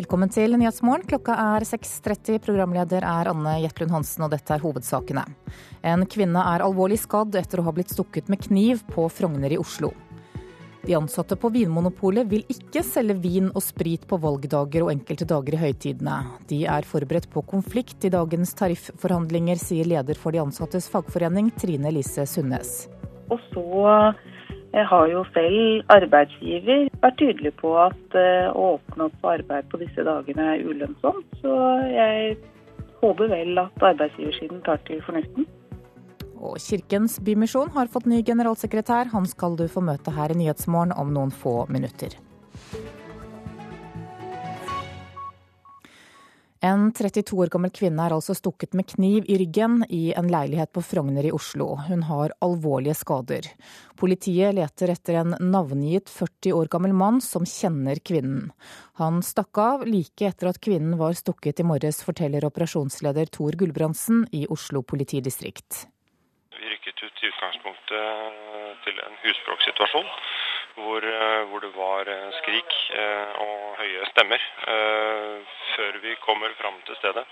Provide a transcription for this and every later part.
Velkommen til Nyhetsmorgen. Klokka er 6.30. Programleder er Anne Jetlund Hansen, og dette er hovedsakene. En kvinne er alvorlig skadd etter å ha blitt stukket med kniv på Frogner i Oslo. De ansatte på Vinmonopolet vil ikke selge vin og sprit på valgdager og enkelte dager i høytidene. De er forberedt på konflikt i dagens tarifforhandlinger, sier leder for de ansattes fagforening, Trine Lise Sundnes. Og så jeg har jo selv arbeidsgiver vært tydelig på at eh, å åpne opp for arbeid på disse dagene er ulønnsomt. Så jeg håper vel at arbeidsgiversiden tar til fornuften. Og Kirkens Bymisjon har fått ny generalsekretær. Han skal du få møte her i Nyhetsmorgen om noen få minutter. En 32 år gammel kvinne er altså stukket med kniv i ryggen i en leilighet på Frogner i Oslo. Hun har alvorlige skader. Politiet leter etter en navngitt 40 år gammel mann som kjenner kvinnen. Han stakk av like etter at kvinnen var stukket i morges, forteller operasjonsleder Tor Gulbrandsen i Oslo politidistrikt. Vi rykket ut i utgangspunktet til en husbråksituasjon hvor, eh, hvor, det var eh, skrik eh, og høye stemmer. Før vi kommer fram til stedet,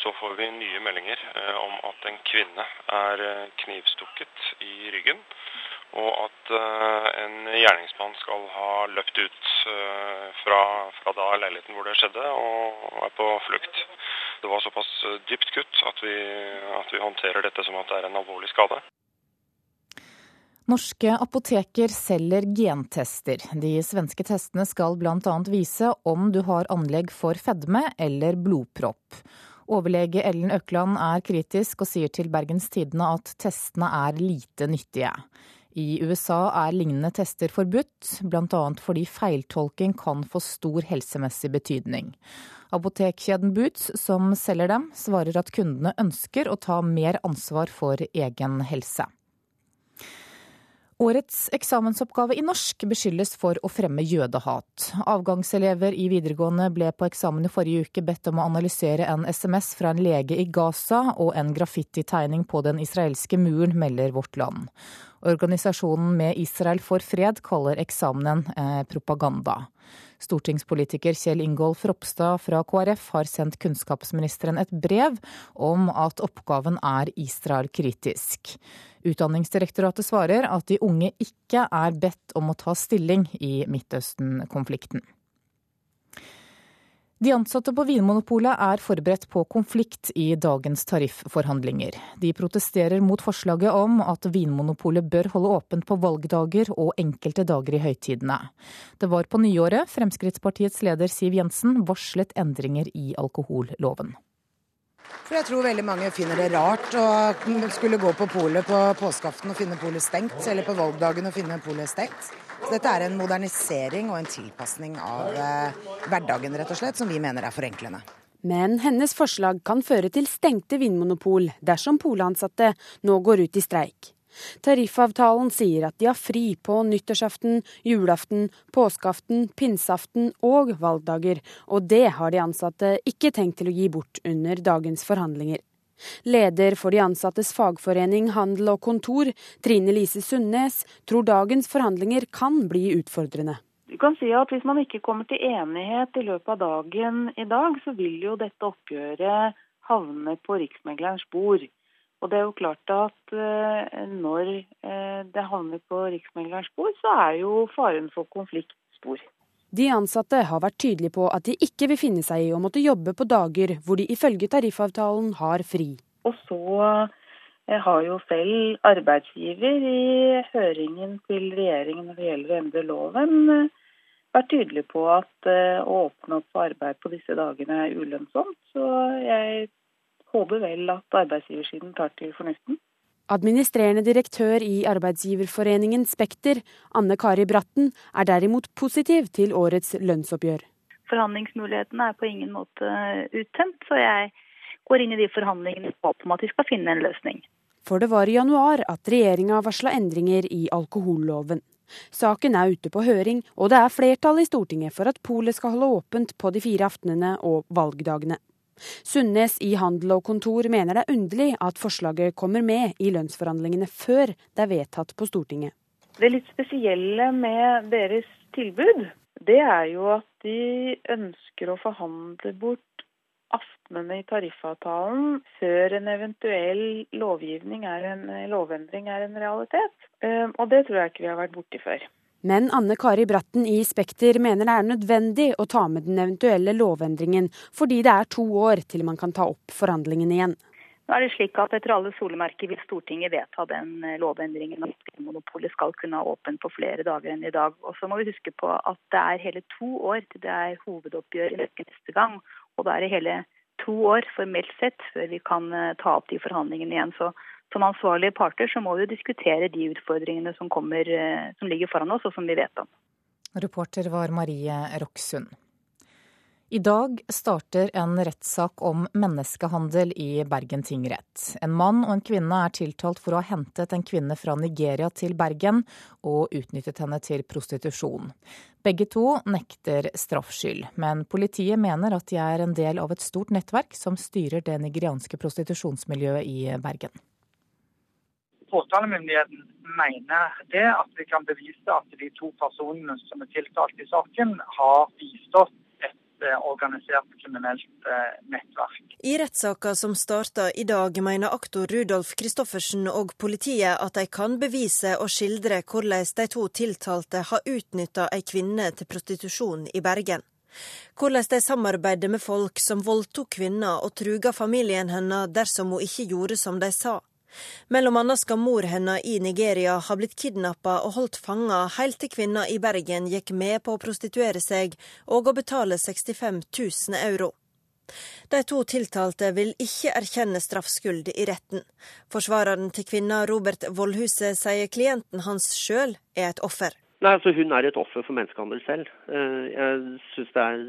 så får vi nye meldinger om at en kvinne er knivstukket i ryggen. Og at en gjerningsmann skal ha løpt ut fra, fra da leiligheten hvor det skjedde, og er på flukt. Det var såpass dypt kutt at vi, at vi håndterer dette som at det er en alvorlig skade. Norske apoteker selger gentester. De svenske testene skal bl.a. vise om du har anlegg for fedme eller blodpropp. Overlege Ellen Økland er kritisk og sier til Bergens Tidende at testene er lite nyttige. I USA er lignende tester forbudt, bl.a. fordi feiltolking kan få stor helsemessig betydning. Apotekkjeden Boots, som selger dem, svarer at kundene ønsker å ta mer ansvar for egen helse. Årets eksamensoppgave i norsk beskyldes for å fremme jødehat. Avgangselever i videregående ble på eksamen i forrige uke bedt om å analysere en SMS fra en lege i Gaza og en graffititegning på den israelske muren, melder Vårt Land. Organisasjonen Med Israel for fred kaller eksamenen eh, propaganda. Stortingspolitiker Kjell Ingolf Ropstad fra KrF har sendt kunnskapsministeren et brev om at oppgaven er Israel-kritisk. Utdanningsdirektoratet svarer at de unge ikke er bedt om å ta stilling i Midtøsten-konflikten. De ansatte på Vinmonopolet er forberedt på konflikt i dagens tarifforhandlinger. De protesterer mot forslaget om at Vinmonopolet bør holde åpent på valgdager og enkelte dager i høytidene. Det var på nyåret Fremskrittspartiets leder Siv Jensen varslet endringer i alkoholloven. For jeg tror veldig mange finner det rart å skulle gå på polet på påskeaften og finne polet stengt, eller på valgdagen og finne polet stengt. Så dette er en modernisering og en tilpasning av eh, hverdagen, rett og slett, som vi mener er forenklende. Men hennes forslag kan føre til stengte vinmonopol dersom polansatte nå går ut i streik. Tariffavtalen sier at de har fri på nyttårsaften, julaften, påskeaften, pinseaften og valgdager, og det har de ansatte ikke tenkt til å gi bort under dagens forhandlinger. Leder for de ansattes fagforening Handel og Kontor, Trine Lise Sundnes, tror dagens forhandlinger kan bli utfordrende. Du kan si at Hvis man ikke kommer til enighet i løpet av dagen i dag, så vil jo dette oppgjøret havne på Riksmeglerens bord. Og det er jo klart at eh, når eh, det havner på Riksmeglerens bord, så er jo faren for konflikt stor. De ansatte har vært tydelige på at de ikke vil finne seg i å måtte jobbe på dager hvor de ifølge tariffavtalen har fri. Og så eh, har jo selv arbeidsgiver i høringen til regjeringen når det gjelder å endre loven, vært tydelig på at å åpne opp for arbeid på disse dagene er ulønnsomt. Så jeg håper vel at arbeidsgiversiden tar til fornuften. Administrerende direktør i arbeidsgiverforeningen Spekter, Anne Kari Bratten, er derimot positiv til årets lønnsoppgjør. Forhandlingsmulighetene er på ingen måte uttømt, så jeg går inn i de forhandlingene med håp om at vi skal finne en løsning. For det var i januar at regjeringa varsla endringer i alkoholloven. Saken er ute på høring, og det er flertall i Stortinget for at polet skal holde åpent på de fire aftenene og valgdagene. Sundnes i Handel og Kontor mener det er underlig at forslaget kommer med i lønnsforhandlingene før det er vedtatt på Stortinget. Det litt spesielle med deres tilbud det er jo at de ønsker å forhandle bort aftenene i tariffavtalen før en eventuell lovgivning er en, lovendring er en realitet. Eh, og det tror jeg ikke vi har vært borti før. Men Anne Kari Bratten i Spekter mener det er nødvendig å ta med den eventuelle lovendringen, fordi det er to år til man kan ta opp forhandlingene igjen. Nå er det slik at Etter alle solemerker vil Stortinget vedta den eh, lovendringen at Vinmonopolet skal kunne ha åpent på flere dager enn i dag. Og så må vi huske på at det er hele to år til det er hovedoppgjør i neste gang. Og da er det hele to år formelt sett før vi kan eh, ta opp de forhandlingene igjen. Så som ansvarlige parter så må vi diskutere de utfordringene som, kommer, eh, som ligger foran oss og som vi vet om. Reporter var Marie Roksund. I dag starter en rettssak om menneskehandel i Bergen tingrett. En mann og en kvinne er tiltalt for å ha hentet en kvinne fra Nigeria til Bergen og utnyttet henne til prostitusjon. Begge to nekter straffskyld, men politiet mener at de er en del av et stort nettverk som styrer det nigerianske prostitusjonsmiljøet i Bergen. Påtalemyndigheten mener det at vi kan bevise at de to personene som er tiltalt i saken, har bistått Eh, organisert kriminelt eh, nettverk. I rettssaka som starta i dag, mener aktor Rudolf Christoffersen og politiet at de kan bevise og skildre hvordan de to tiltalte har utnytta ei kvinne til prostitusjon i Bergen. Hvordan de samarbeider med folk som voldtok kvinna og truga familien hennes dersom hun ikke gjorde som de sa. Mellom annet skal mor hennes i Nigeria ha blitt kidnappa og holdt fanga helt til kvinna i Bergen gikk med på å prostituere seg og å betale 65 000 euro. De to tiltalte vil ikke erkjenne straffskyld i retten. Forsvareren til kvinna, Robert Vollhuset, sier klienten hans sjøl er et offer. Nei, altså Hun er et offer for menneskehandel selv. Eh, jeg syns det er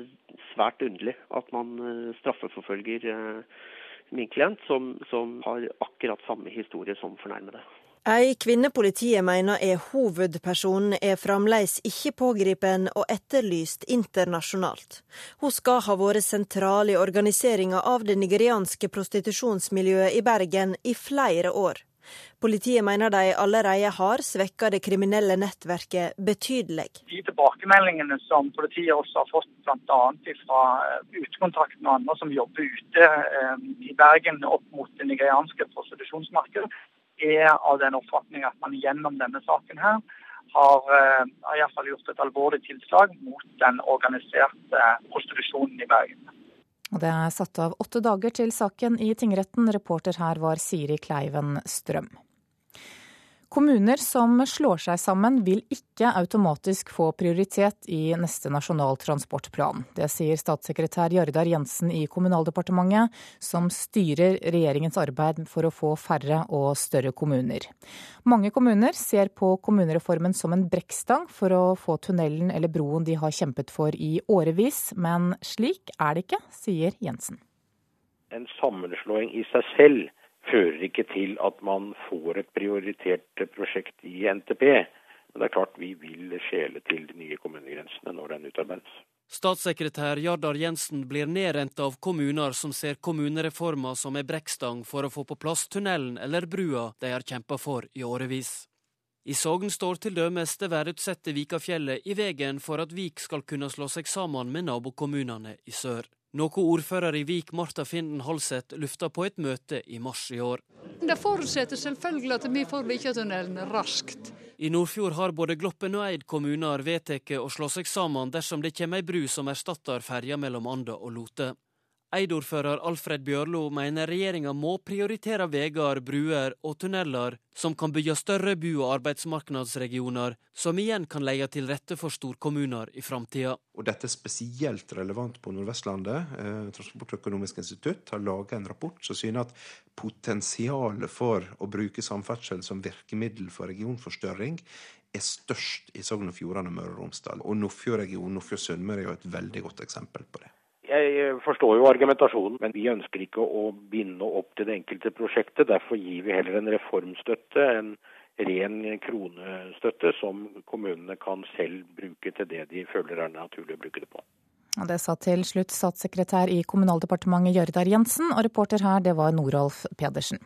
svært underlig at man eh, straffeforfølger eh, min klient, som, som har akkurat samme historie som fornærmede. Ei kvinne politiet mener er hovedpersonen, er fremdeles ikke pågripen og etterlyst internasjonalt. Hun skal ha vært sentral i organiseringa av det nigerianske prostitusjonsmiljøet i Bergen i flere år. Politiet mener de allerede har svekka det kriminelle nettverket betydelig. De tilbakemeldingene som politiet også har fått bl.a. fra eh, utekontakten og andre som jobber ute eh, i Bergen opp mot det nigerianske prostitusjonsmarkedet, er av den oppfatning at man gjennom denne saken her har, har i fall gjort et alvorlig tilslag mot den organiserte prostitusjonen i Bergen. Og det er satt av åtte dager til saken i tingretten. Reporter her var Siri Kleiven Strøm. Kommuner som slår seg sammen vil ikke automatisk få prioritet i neste Nasjonal transportplan. Det sier statssekretær Jardar Jensen i Kommunaldepartementet, som styrer regjeringens arbeid for å få færre og større kommuner. Mange kommuner ser på kommunereformen som en brekkstang for å få tunnelen eller broen de har kjempet for i årevis, men slik er det ikke, sier Jensen. En sammenslåing i seg selv fører ikke til at man får et prioritert prosjekt i NTP. Men det er klart vi vil skjele til de nye kommunegrensene når den utarbeides. Statssekretær Jardar Jensen blir nedrent av kommuner som ser kommunereforma som en brekkstang for å få på plass tunnelen eller brua de har kjempa for i årevis. I Sogn står til dømes det værutsette Vikafjellet i veien for at Vik skal kunne slå seg sammen med nabokommunene i sør noe ordfører i Vik Marta Finden Halseth lufta på et møte i mars i år. Det forutsetter selvfølgelig at vi får Vikatunnelen raskt. I Nordfjord har både Gloppen og Eid kommuner vedtatt å slå seg sammen dersom det kommer ei bru som erstatter ferja mellom Anda og Lote. Eid-ordfører Alfred Bjørlo mener regjeringa må prioritere veier, bruer og tunneler som kan bygge større bu- og arbeidsmarkedsregioner, som igjen kan leie til rette for storkommuner i framtida. Dette er spesielt relevant på Nordvestlandet. Eh, Transportøkonomisk institutt har laga en rapport som syner at potensialet for å bruke samferdsel som virkemiddel for regionforstørring er størst i Sogn og Fjordane Møre og Romsdal. Og Nordfjordregionen, Nordfjord-Sunnmøre er jo et veldig godt eksempel på det. Jeg forstår jo argumentasjonen, men vi ønsker ikke å binde opp til det enkelte prosjektet. Derfor gir vi heller en reformstøtte, en ren kronestøtte, som kommunene kan selv bruke til det de føler er naturlig å bruke det på. Det sa til slutt statssekretær i Kommunaldepartementet Jørdar Jensen, og reporter her det var Noralf Pedersen.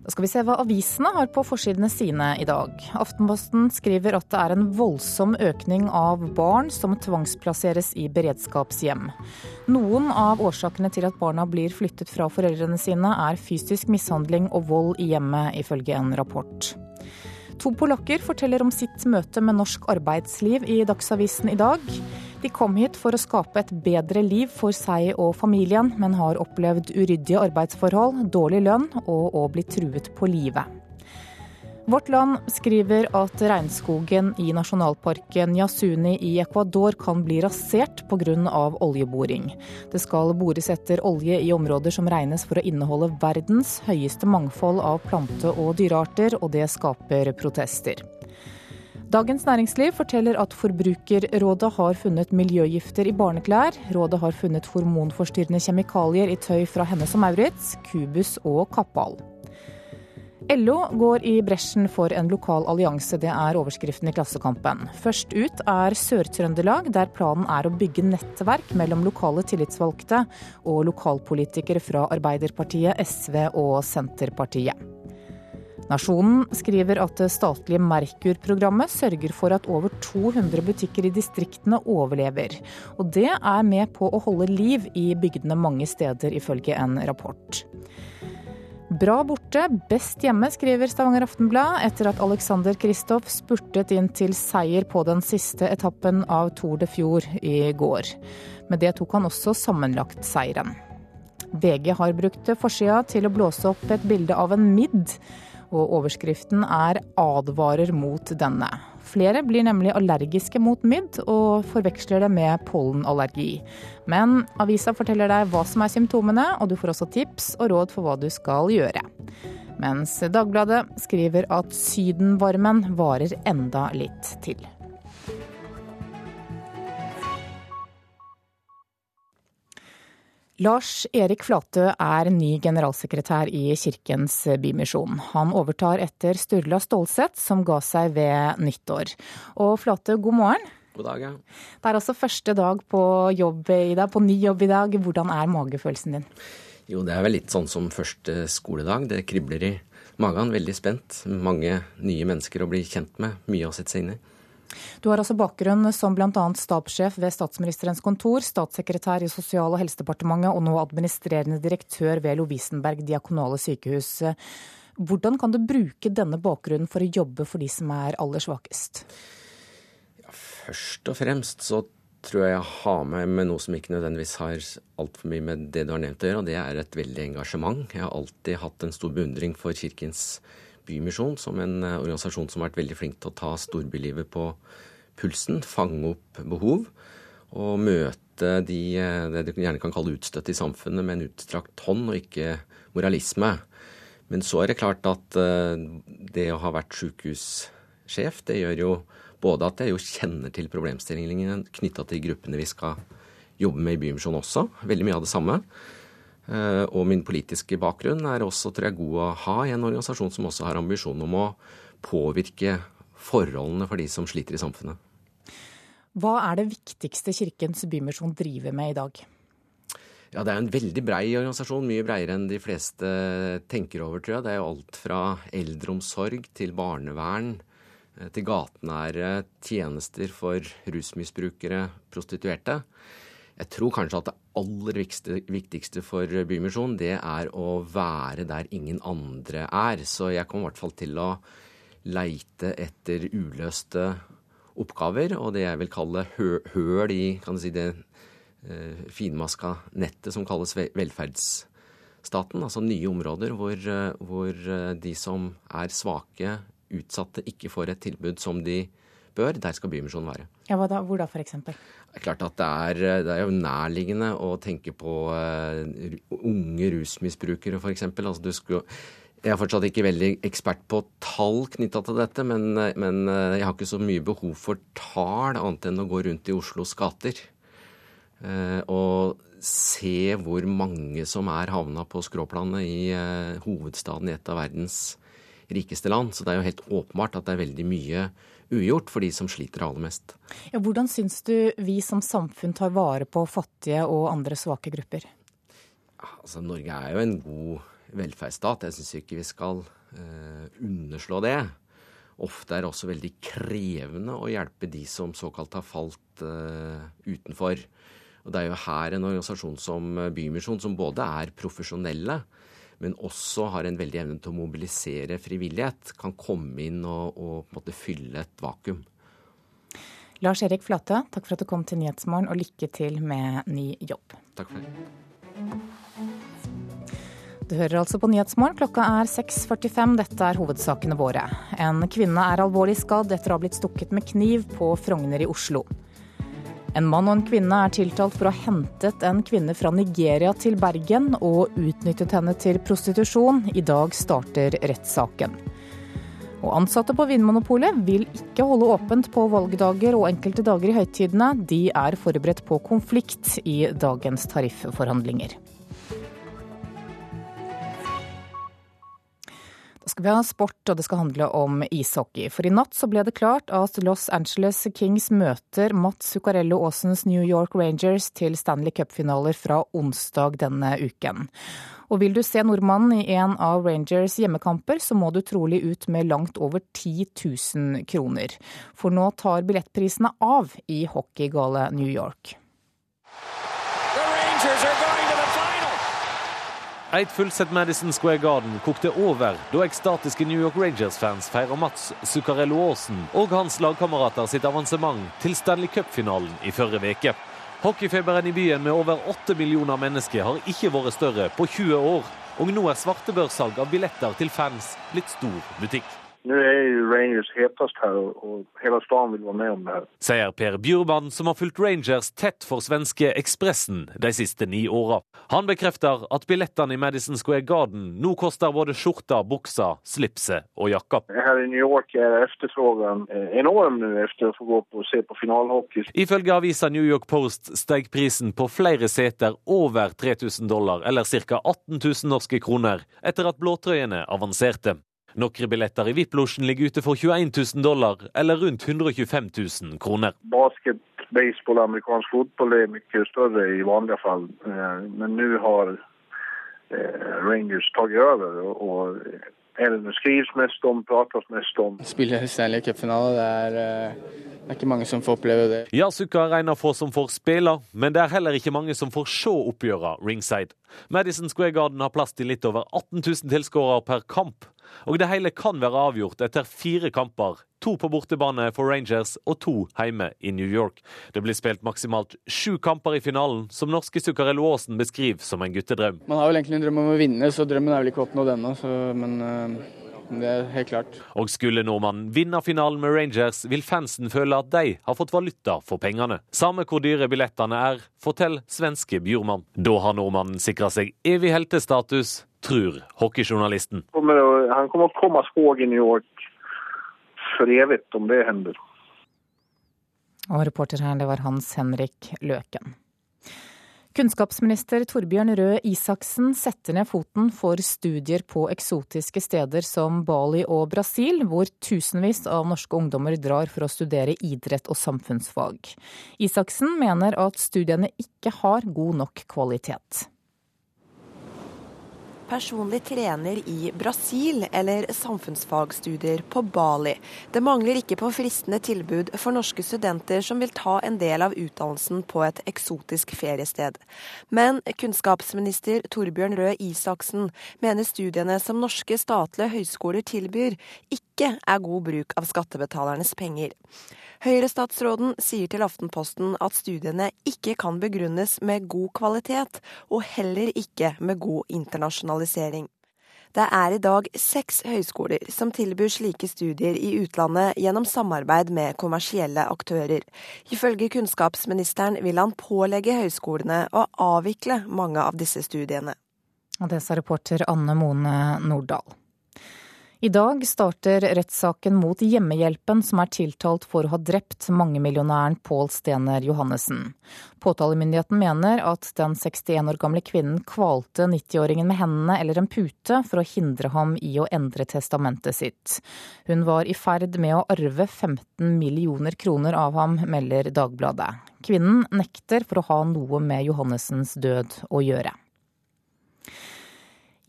Da skal vi se hva avisene har på forsidene sine i dag. Aftenposten skriver at det er en voldsom økning av barn som tvangsplasseres i beredskapshjem. Noen av årsakene til at barna blir flyttet fra foreldrene sine, er fysisk mishandling og vold i hjemmet, ifølge en rapport. To polakker forteller om sitt møte med norsk arbeidsliv i Dagsavisen i dag. De kom hit for å skape et bedre liv for seg og familien, men har opplevd uryddige arbeidsforhold, dårlig lønn og å bli truet på livet. Vårt Land skriver at regnskogen i nasjonalparken Yasuni i Ecuador kan bli rasert pga. oljeboring. Det skal bores etter olje i områder som regnes for å inneholde verdens høyeste mangfold av plante- og dyrearter, og det skaper protester. Dagens Næringsliv forteller at Forbrukerrådet har funnet miljøgifter i barneklær. Rådet har funnet hormonforstyrrende kjemikalier i tøy fra Hennes og Maurits, Kubus og Kappal. LO går i bresjen for en lokal allianse, det er overskriften i Klassekampen. Først ut er Sør-Trøndelag, der planen er å bygge nettverk mellom lokale tillitsvalgte og lokalpolitikere fra Arbeiderpartiet, SV og Senterpartiet. Nasjonen skriver at det statlige Merkur-programmet sørger for at over 200 butikker i distriktene overlever. Og det er med på å holde liv i bygdene mange steder, ifølge en rapport. Bra borte, best hjemme, skriver Stavanger Aftenblad etter at Alexander Kristoff spurtet inn til seier på den siste etappen av Tour de Fjord i går. Med det tok han også sammenlagt seieren. VG har brukt forsida til å blåse opp et bilde av en midd og overskriften er 'advarer mot denne'. Flere blir nemlig allergiske mot midd, og forveksler det med pollenallergi. Men avisa forteller deg hva som er symptomene, og du får også tips og råd for hva du skal gjøre. Mens Dagbladet skriver at sydenvarmen varer enda litt til. Lars Erik Flatø er ny generalsekretær i Kirkens Bymisjon. Han overtar etter Sturla Stålseth, som ga seg ved nyttår. Og Flatø, god morgen. God dag, ja. Det er altså første dag på jobb i dag, på ny jobb i dag. Hvordan er magefølelsen din? Jo, det er vel litt sånn som første skoledag. Det kribler i magen. Veldig spent. Mange nye mennesker å bli kjent med. Mye å sette seg inn i. Du har altså bakgrunn som bl.a. stabssjef ved statsministerens kontor, statssekretær i Sosial- og helsedepartementet og nå administrerende direktør ved Lovisenberg diakonale sykehus. Hvordan kan du bruke denne bakgrunnen for å jobbe for de som er aller svakest? Ja, først og fremst så tror jeg jeg har med meg noe som ikke nødvendigvis har altfor mye med det du har nevnt å gjøre, og det er et veldig engasjement. Jeg har alltid hatt en stor beundring for Kirkens Bymisjon som en eh, organisasjon som har vært veldig flink til å ta storbylivet på pulsen, fange opp behov og møte de, eh, det du gjerne kan kalle utstøtte i samfunnet med en utstrakt hånd og ikke moralisme. Men så er det klart at eh, det å ha vært sykehussjef, det gjør jo både at jeg jo kjenner til problemstillingene knytta til gruppene vi skal jobbe med i Bymisjonen også, veldig mye av det samme. Eh, og min politiske bakgrunn er også tror jeg, god å ha i en organisasjon som også har ambisjon om å påvirke forholdene for de som sliter i samfunnet. Hva er det viktigste Kirkens Bymisjon driver med i dag? Ja, Det er en veldig brei organisasjon, mye breiere enn de fleste tenker over, tror jeg. Det er jo alt fra eldreomsorg til barnevern eh, til gatenære tjenester for rusmisbrukere, prostituerte. Jeg tror kanskje at det aller viktigste for Bymisjonen, det er å være der ingen andre er. Så jeg kommer i hvert fall til å leite etter uløste oppgaver, og det jeg vil kalle høl i kan du si, det eh, finmaska nettet som kalles velferdsstaten. Altså nye områder hvor, eh, hvor eh, de som er svake, utsatte, ikke får et tilbud som de bør. Der skal Bymisjonen være. Ja, hva da? Hvor da, f.eks.? Det er klart at det er, det er, jo nærliggende å tenke på uh, unge rusmisbrukere, f.eks. Altså, jeg er fortsatt ikke veldig ekspert på tall knytta til dette, men, men, eh, jeg har ikke så mye behov for tall annet enn å gå rundt i Oslos gater. Og se hvor mange som er havna på skråplanet i hovedstaden i et av verdens rikeste land. Så det er jo helt åpenbart at det er veldig mye ugjort for de som sliter aller mest. Ja, hvordan syns du vi som samfunn tar vare på fattige og andre svake grupper? Altså, Norge er jo en god velferdsstat. Jeg syns ikke vi skal eh, underslå det. Ofte er det også veldig krevende å hjelpe de som såkalt har falt eh, utenfor. Og Det er jo her en organisasjon som Bymisjon, som både er profesjonelle, men også har en veldig evne til å mobilisere frivillighet, kan komme inn og, og på en måte fylle et vakuum. Lars Erik Flate, takk for at du kom til Nyhetsmorgen, og lykke til med ny jobb. Takk for det. Du hører altså på Nyhetsmorgen. Klokka er 6.45. Dette er hovedsakene våre. En kvinne er alvorlig skadd etter å ha blitt stukket med kniv på Frogner i Oslo. En mann og en kvinne er tiltalt for å ha hentet en kvinne fra Nigeria til Bergen og utnyttet henne til prostitusjon. I dag starter rettssaken. Og ansatte på Vinmonopolet vil ikke holde åpent på valgdager og enkelte dager i høytidene. De er forberedt på konflikt i dagens tarifforhandlinger. Skal vi ha sport, og det skal handle om ishockey. For i natt så ble det klart at Los Angeles Kings møter Mats Zuccarello Aasens New York Rangers til Stanley Cup-finaler fra onsdag denne uken. Og vil du se nordmannen i en av Rangers hjemmekamper, så må du trolig ut med langt over 10 000 kroner. For nå tar billettprisene av i hockeygale New York. The Rangers are et fullsett Madison Square Garden kokte over da ekstatiske New York Rangers-fans feirer Mats Zuccarello Aasen og hans lagkamerater sitt avansement til Stanley Cup-finalen i forrige uke. Hockeyfeberen i byen med over åtte millioner mennesker har ikke vært større på 20 år. Og nå er svartebørssalg av billetter til fans blitt stor butikk. Nå er jo Rangers hetest her, og hele staden vil være med om det her. Sier Per Bjurman, som har fulgt Rangers tett for svenske Ekspressen de siste ni åra. Han bekrefter at billettene i Madison Square Garden nå koster både skjorta, buksa, slipset og jakka. Her i New York er etterspørselen eh, enorm nå etter å få gå på og se på finalehockey. Ifølge avisa New York Post steg prisen på flere seter over 3000 dollar, eller ca. 18 000 norske kroner, etter at blåtrøyene avanserte. Noen billetter i VIP-losjen ligger ute for 21 000 dollar, eller rundt 125 000 kroner. Basket, baseball amerikansk fotball er mye større i vanlige fall, eh, men nå har Rangers tatt over. og er det skrives mest om, prates mest om. Spille Stanley Cup-finale, det, eh, det, er ikke mange som får oppleve det. Yasuka regner for få som får spille, men det er heller ikke mange som får se oppgjørene ringside. Madison Square Garden har plass til litt over 18 000 tilskuere per kamp. Og det hele kan være avgjort etter fire kamper. To på bortebane for Rangers og to hjemme i New York. Det blir spilt maksimalt sju kamper i finalen, som norske Zuccarello Aasen beskriver som en guttedrøm. Man har vel egentlig en drøm om å vinne, så drømmen er vel ikke oppnådd ennå. Men uh det er helt klart. Og skulle nordmannen vinne finalen med Rangers, vil fansen føle at de har fått valuta for pengene. Samme hvor dyre billettene er, forteller svenske Bjurman. Da har nordmannen sikra seg evig heltestatus tror hockeyjournalisten. Han kommer å komme seg i New York for evig om det hender. Og reporter her, det var Hans Henrik Løken. Kunnskapsminister Torbjørn Røe Isaksen setter ned foten for studier på eksotiske steder som Bali og Brasil, hvor tusenvis av norske ungdommer drar for å studere idrett og samfunnsfag. Isaksen mener at studiene ikke har god nok kvalitet personlig trener i Brasil eller samfunnsfagstudier på Bali. Det mangler ikke på fristende tilbud for norske studenter som vil ta en del av utdannelsen på et eksotisk feriested. Men kunnskapsminister Torbjørn Røe Isaksen mener studiene som norske statlige høyskoler tilbyr, ikke er god bruk av skattebetalernes penger. Høyre-statsråden sier til Aftenposten at studiene ikke kan begrunnes med god kvalitet, og heller ikke med god internasjonalisering. Det er i dag seks høyskoler som tilbyr slike studier i utlandet gjennom samarbeid med kommersielle aktører. Ifølge kunnskapsministeren vil han pålegge høyskolene å avvikle mange av disse studiene. Og det sa reporter Anne Mone Nordahl. I dag starter rettssaken mot Hjemmehjelpen, som er tiltalt for å ha drept mangemillionæren Pål Stener Johannessen. Påtalemyndigheten mener at den 61 år gamle kvinnen kvalte 90-åringen med hendene eller en pute for å hindre ham i å endre testamentet sitt. Hun var i ferd med å arve 15 millioner kroner av ham, melder Dagbladet. Kvinnen nekter for å ha noe med Johannessens død å gjøre.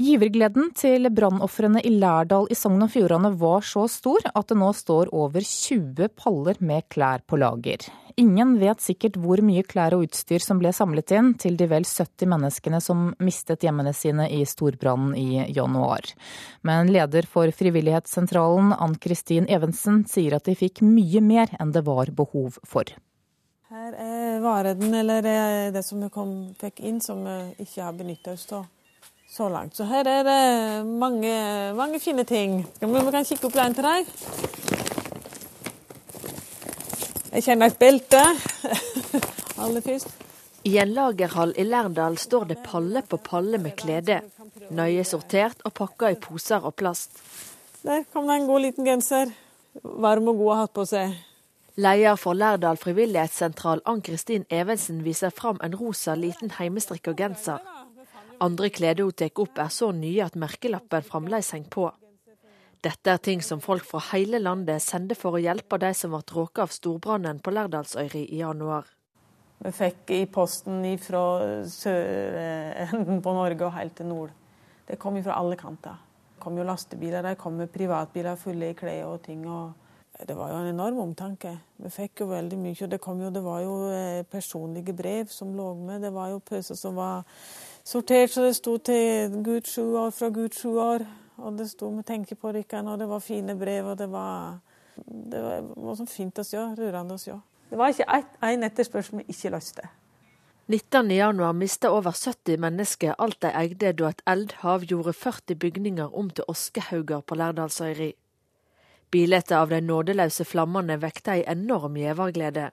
Givergleden til brannofrene i Lærdal i Sogn og Fjordane var så stor at det nå står over 20 paller med klær på lager. Ingen vet sikkert hvor mye klær og utstyr som ble samlet inn til de vel 70 menneskene som mistet hjemmene sine i storbrannen i januar. Men leder for Frivillighetssentralen, Ann Kristin Evensen, sier at de fikk mye mer enn det var behov for. Her er vareden, eller det som vi kom, fikk inn som vi ikke har benytta oss av så langt. Så her er det mange, mange fine ting. Vi kan kikke opp den til deg. Jeg kjenner et belte. Aller først. I en lagerhall i Lærdal står det palle på palle med klede. Nøye sortert og pakka i poser og plast. Der kom det en god liten genser. Varm og god å ha på seg. Leder for Lærdal frivillighetssentral Ann Kristin Evensen viser fram en rosa liten heimestrikka genser. Andre klær hun tar opp er så nye at merkelappen fremdeles henger på. Dette er ting som folk fra hele landet sender for å hjelpe de som ble råket av storbrannen på Lærdalsøyri i januar. Vi fikk i posten fra sørenden på Norge og helt til nord. Det kom fra alle kanter. Det kom jo lastebiler, det kom privatbiler fulle i klær og ting. og det var jo en enorm omtanke. Vi fikk jo veldig mye. Det, jo, det var jo eh, personlige brev som lå med. Det var jo pøser som var sortert så det sto til Gud sju år fra Gud sju år. Og det sto med tenke på Rikkan, og det var fine brev, og det var, det var, var sånn fint å se. Rørende å se. Det var ikke én etterspørsel vi ikke løste. 19.1 mista over 70 mennesker alt de eide da et eldhav gjorde 40 bygninger om til oskehauger på Lærdalsøyri. Bildet av de nådeløse flammene vekte ei enorm gjeverglede.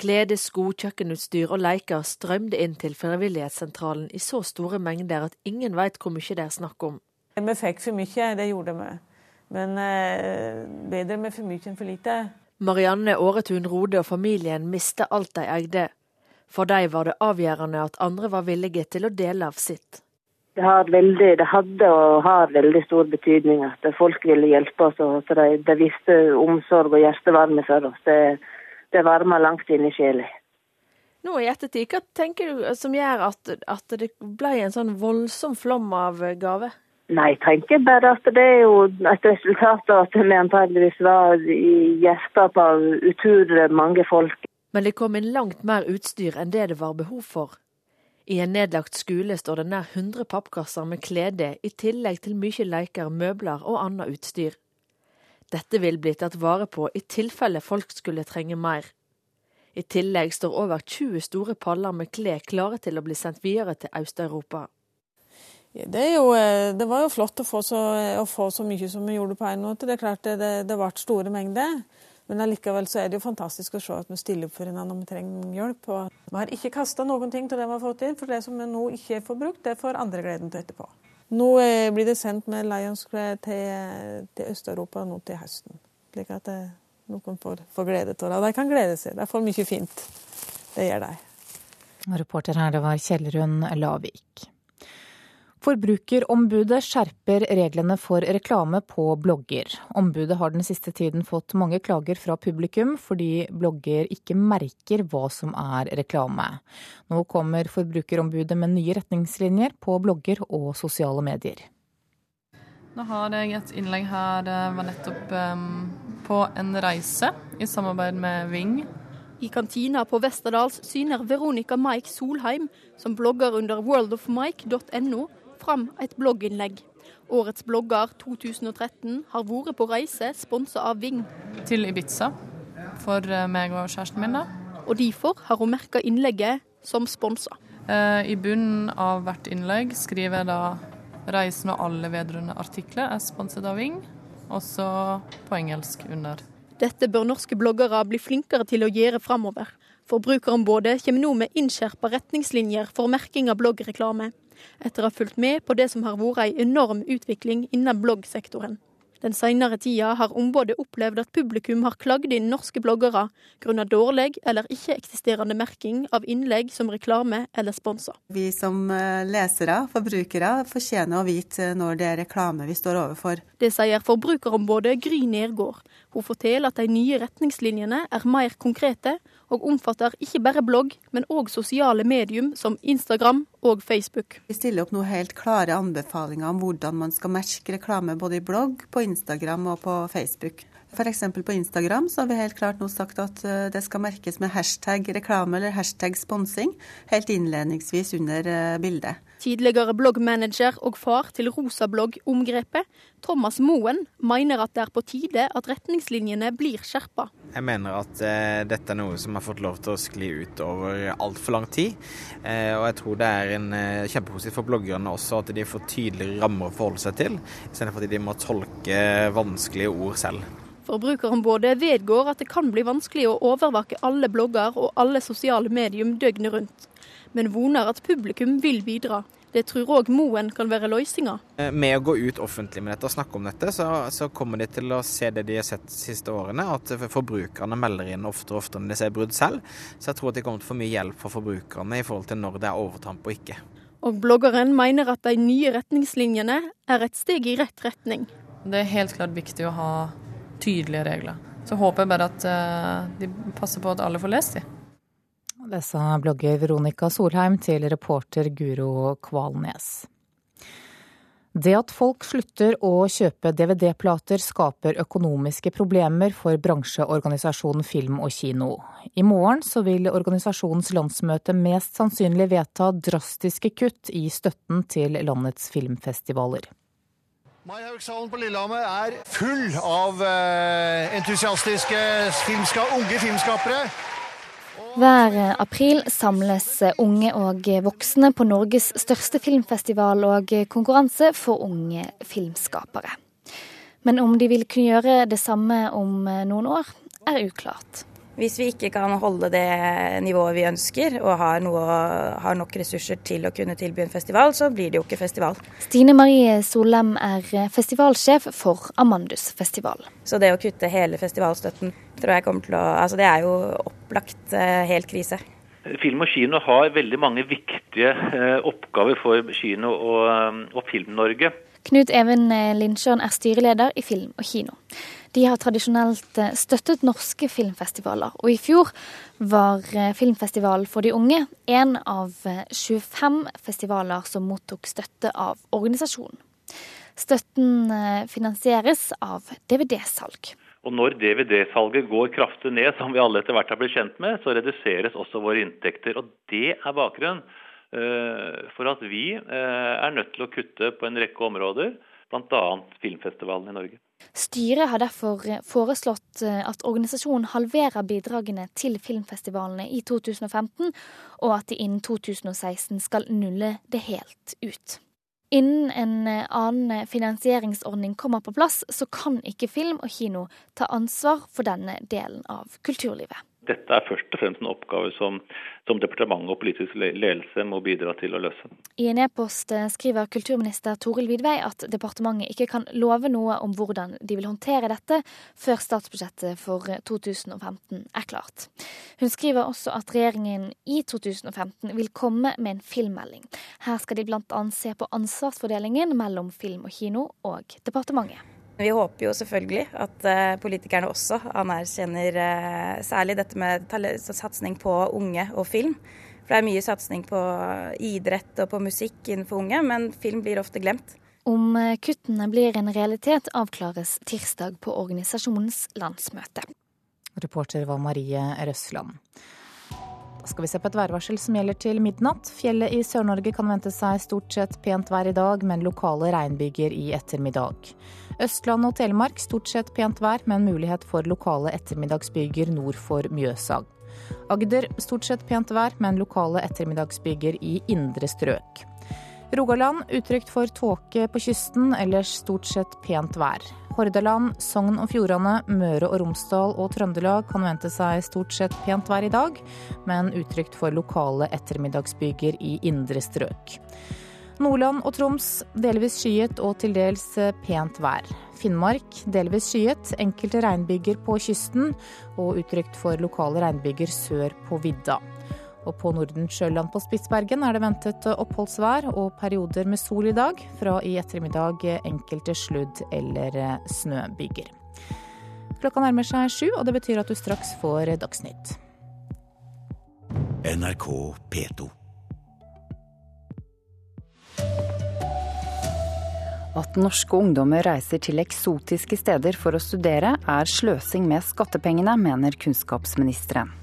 Klede, sko, kjøkkenutstyr og leker strømde inn til frivillighetssentralen i så store mengder at ingen veit hvor mye det er snakk om. Vi fikk for mye, det gjorde vi. Men eh, bedre med for mye enn for lite. Marianne Åretun Rode og familien mista alt de eide. For dem var det avgjørende at andre var villige til å dele av sitt. Det, veldig, det hadde og har veldig stor betydning at folk ville hjelpe oss. og de, de viste omsorg og hjertevarme for oss. Det, det varmer langt inn i sjela. Nå i ettertid, hva tenker du som gjør at, at det ble en sånn voldsom flom av gaver? Nei, jeg tenker bare at det er jo et resultat av at vi antageligvis var i hjertet av utrolig mange folk. Men det kom inn langt mer utstyr enn det det var behov for. I en nedlagt skole står det nær 100 pappkasser med klede, i tillegg til mye leker, møbler og annet utstyr. Dette vil bli tatt vare på i tilfelle folk skulle trenge mer. I tillegg står over 20 store paller med klær klare til å bli sendt videre til Øst-Europa. Det, jo, eh, det, var jo flott å få, så, å få, så, mye som vi gjorde på en måte. Det er klart det, det, ble store mengder. Men allikevel så er det jo fantastisk å se at vi stiller opp for hverandre når vi trenger hjelp. Og vi har ikke kasta noen ting til det vi har fått inn, for det som vi nå ikke får brukt, det får andre gleden til etterpå. Nå eh, blir det sendt med Lions til, til Øst-Europa nå til høsten. Slik at det, noen får, får glede av det. De kan glede seg. De får mye fint. Det gjør de. Reporter her, det var Kjellrun Lavik. Forbrukerombudet skjerper reglene for reklame på blogger. Ombudet har den siste tiden fått mange klager fra publikum fordi blogger ikke merker hva som er reklame. Nå kommer Forbrukerombudet med nye retningslinjer på blogger og sosiale medier. Nå har jeg et innlegg her. Det var nettopp um, på en reise i samarbeid med Ving. I kantina på Westerdals syner Veronica Mike Solheim, som blogger under worldofmike.no, fram et blogginnlegg. Årets blogger 2013 har vært på reise sponsa av Ving. Til Ibiza for eh, meg og kjæresten min. da. Og derfor har hun merka innlegget som sponsa. Eh, I bunnen av hvert innlegg skriver jeg da 'Reisen og alle vedrørende artikler er sponset av Ving', også på engelsk under. Dette bør norske bloggere bli flinkere til å gjøre framover. Forbrukerombudet kommer nå med innskjerpa retningslinjer for merking av bloggreklame etter å ha fulgt med på det som har vært ei enorm utvikling innen bloggsektoren. Den senere tida har ombudet opplevd at publikum har klagd inn norske bloggere grunnet dårlig eller ikke-eksisterende merking av innlegg som reklame eller sponsa. Vi som eh, lesere, forbrukere, fortjener å vite når det er reklame vi står overfor. Det sier forbrukerombudet Gry Nergård. Hun forteller at de nye retningslinjene er mer konkrete, og omfatter ikke bare blogg, men òg sosiale medium som Instagram og Facebook. Vi stiller opp noen helt klare anbefalinger om hvordan man skal merke reklame både i blogg, på Instagram og på Facebook. F.eks. på Instagram så har vi helt klart nå sagt at eh, det skal merkes med hashtag reklame eller hashtag sponsing helt innledningsvis under eh, bildet. Tidligere bloggmanager og far til Rosablogg-omgrepet, Thomas Moen, mener at det er på tide at retningslinjene blir skjerpa. Jeg mener at eh, dette er noe som har fått lov til å skli ut over altfor lang tid. Eh, og jeg tror det er en eh, kjempepositivt for bloggerne også at de får tydeligere rammer å forholde seg til, istedenfor at de må tolke vanskelige ord selv. Forbrukerombudet vedgår at det kan bli vanskelig å overvåke alle blogger og alle sosiale medium døgnet rundt, men voner at publikum vil bidra. Det tror òg Moen kan være løsninga. Eh, med å gå ut offentlig med dette og snakke om dette, så, så, kommer de til å se det de har sett de siste årene, at forbrukerne melder inn oftere og oftere når de ser brudd selv. Så jeg tror at de kommer til å få mye hjelp fra forbrukerne i forhold til når det er overtramp og ikke. Og bloggeren mener at de nye retningslinjene er et steg i rett retning. Det er helt klart viktig å ha tydelige regler. Så håper jeg bare at uh, de passer på at alle får lest de. Det sa blogger Veronica Solheim til reporter Guro Kvalnes. Det at folk slutter å kjøpe DVD-plater skaper økonomiske problemer for bransjeorganisasjonen Film og Kino. I morgen så vil organisasjonens landsmøte mest sannsynlig vedta drastiske kutt i støtten til landets filmfestivaler. Maihaugshallen på Lillehammer er full av uh, entusiastiske filmska unge filmskapere. Hver april samles unge og voksne på Norges største filmfestival og konkurranse for unge filmskapere. Men om de vil kunne gjøre det samme om noen år, er uklart. Hvis vi ikke kan holde det nivået vi ønsker, og har, noe, har, nok ressurser til å kunne tilby en festival, så blir det jo ikke festival. Stine Marie Solem er festivalsjef for Amandusfestivalen. Så det å kutte hele festivalstøtten tror jeg kommer til å Altså det er jo opplagt eh, helt krise. Film og kino har veldig mange viktige eh, oppgaver for kino og, eh, og Film-Norge. Knut Even Lindsjøen er styreleder i Film og kino. De har tradisjonelt eh, støttet norske filmfestivaler, og i fjor var eh, Filmfestivalen for de unge en av 25 eh, festivaler som mottok støtte av organisasjonen. Støtten finansieres av DVD-salg. Og Når DVD-salget går kraftig ned, som vi alle etter hvert har blitt kjent med, så reduseres også våre inntekter. Og Det er bakgrunnen for at vi er nødt til å kutte på en rekke områder, bl.a. filmfestivalen i Norge. Styret har derfor eh, foreslått eh, at organisasjonen halverer bidragene til filmfestivalene i 2015, og at de innen 2016 skal nulle det helt ut. Innen en eh, annen finansieringsordning kommer på plass, så kan ikke film og kino ta ansvar for denne delen av kulturlivet. Dette er først og fremst en oppgave som, som departementet og politisk ledelse må bidra til å løse. I en e-post eh, skriver kulturminister Toril Vidvei at departementet ikke kan love noe om hvordan de vil håndtere dette før statsbudsjettet for 2015 er klart. Hun skriver også at regjeringen i 2015 vil komme med en filmmelding. Her skal de bl.a. se på ansvarsfordelingen mellom film og kino og departementet. Vi håper jo selvfølgelig at uh, politikerne også anerkjenner uh, særlig dette med satsing på unge og film. For det er mye satsing på idrett og på musikk innenfor unge, men film blir ofte glemt. Om eh, kuttene blir en realitet, avklares tirsdag på organisasjonens landsmøte. Reporter var Marie Røsland. Skal vi se på et værvarsel som gjelder til midnatt. Fjellet i Sør-Norge kan vente seg stort sett pent vær i dag, men lokale regnbyger i ettermiddag. Østland og Telemark stort sett pent vær, men mulighet for lokale ettermiddagsbyger nord for Mjøsa. Agder stort sett pent vær, men lokale ettermiddagsbyger i indre strøk. Rogaland utrygt for tåke på kysten, ellers stort sett pent vær. Hordaland, Sogn og Fjordane, Møre og Romsdal og Trøndelag kan vente seg stort sett pent vær i dag, men utrygt for lokale ettermiddagsbyger i indre strøk. Nordland og Troms delvis skyet og til dels pent vær. Finnmark delvis skyet, enkelte regnbyger på kysten og utrygt for lokale regnbyger sør på vidda. Og på Nordensjøland på Spitsbergen er det ventet oppholdsvær og perioder med sol i dag. Fra i ettermiddag enkelte sludd- eller snøbyger. Klokka nærmer seg sju, og det betyr at du straks får Dagsnytt. NRK P2. At norske ungdommer reiser til eksotiske steder for å studere, er sløsing med skattepengene, mener kunnskapsministeren.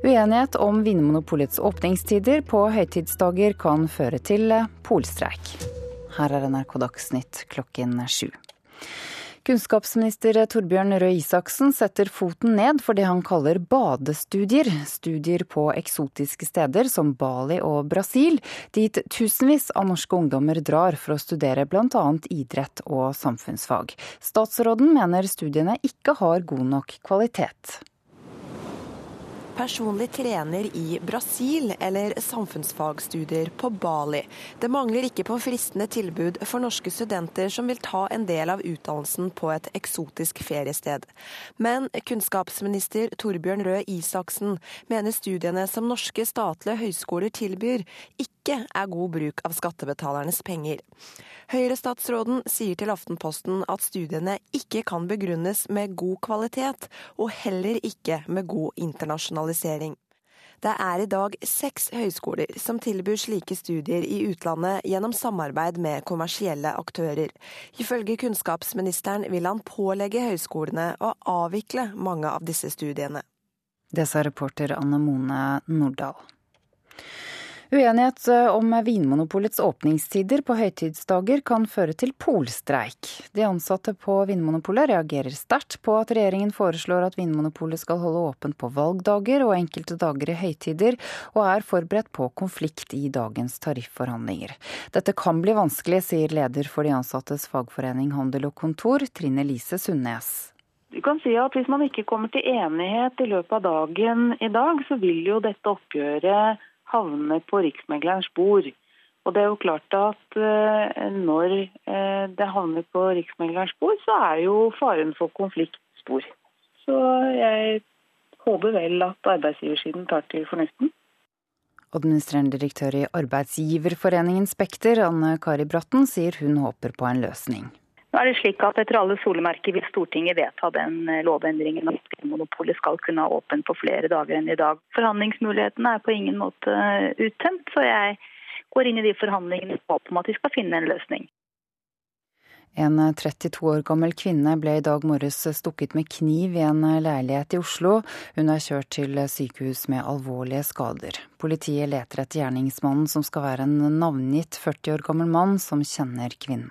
Uenighet om Vinmonopolets åpningstider på høytidsdager kan føre til polstreik. Her er NRK Dagsnytt klokken sju. Kunnskapsminister Torbjørn Røe Isaksen setter foten ned for det han kaller badestudier. Studier på eksotiske steder som Bali og Brasil, dit tusenvis av norske ungdommer drar for å studere bl.a. idrett og samfunnsfag. Statsråden mener studiene ikke har god nok kvalitet personlig trener i Brasil eller samfunnsfagstudier på Bali. Det mangler ikke på fristende tilbud for norske studenter som vil ta en del av utdannelsen på et eksotisk feriested. Men kunnskapsminister Torbjørn Røe Isaksen mener studiene som norske statlige høyskoler tilbyr, ikke er god bruk av skattebetalernes penger. Høyre-statsråden sier til Aftenposten at studiene ikke kan begrunnes med god kvalitet, og heller ikke med god internasjonalisering. Det er i dag seks høyskoler som tilbyr slike studier i utlandet gjennom samarbeid med kommersielle aktører. Ifølge kunnskapsministeren vil han pålegge høyskolene å avvikle mange av disse studiene. Det sa reporter Anne Mone Nordahl. Uenighet eh, om Vinmonopolets åpningstider på høytidsdager kan føre til polstreik. De ansatte på Vinmonopolet reagerer sterkt på at regjeringen foreslår at Vinmonopolet skal holde åpent på valgdager og enkelte dager i høytider, og er forberedt på konflikt i dagens tarifforhandlinger. Dette kan bli vanskelig, sier leder for de ansattes fagforening Handel og Kontor, Trine Lise Sundnes. Du kan si at Hvis man ikke kommer til enighet i løpet av dagen i dag, så vil jo dette oppgjøret havner på Riksmeglerens bord. Og det er jo klart at eh, når eh, det havner på Riksmeglerens bord, så er jo faren for konflikt stor. Så jeg håper vel at arbeidsgiversiden tar til fornuften. Administrerende direktør i Arbeidsgiverforeningen Spekter, Anne Kari Bratten, sier hun håper på en løsning. Nå er det slik at Etter alle solemerker vil Stortinget vedta den eh, lovendringen at Vinmonopolet skal kunne ha åpent på flere dager enn i dag. Forhandlingsmulighetene er på ingen måte eh, uttømt, så jeg går inn i de forhandlingene i håp om at vi skal finne en løsning. En 32 år gammel kvinne ble i dag morges stukket med kniv i en leilighet i Oslo. Hun er kjørt til sykehus med alvorlige skader. Politiet leter etter gjerningsmannen, som skal være en navngitt 40 år gammel mann som kjenner kvinnen.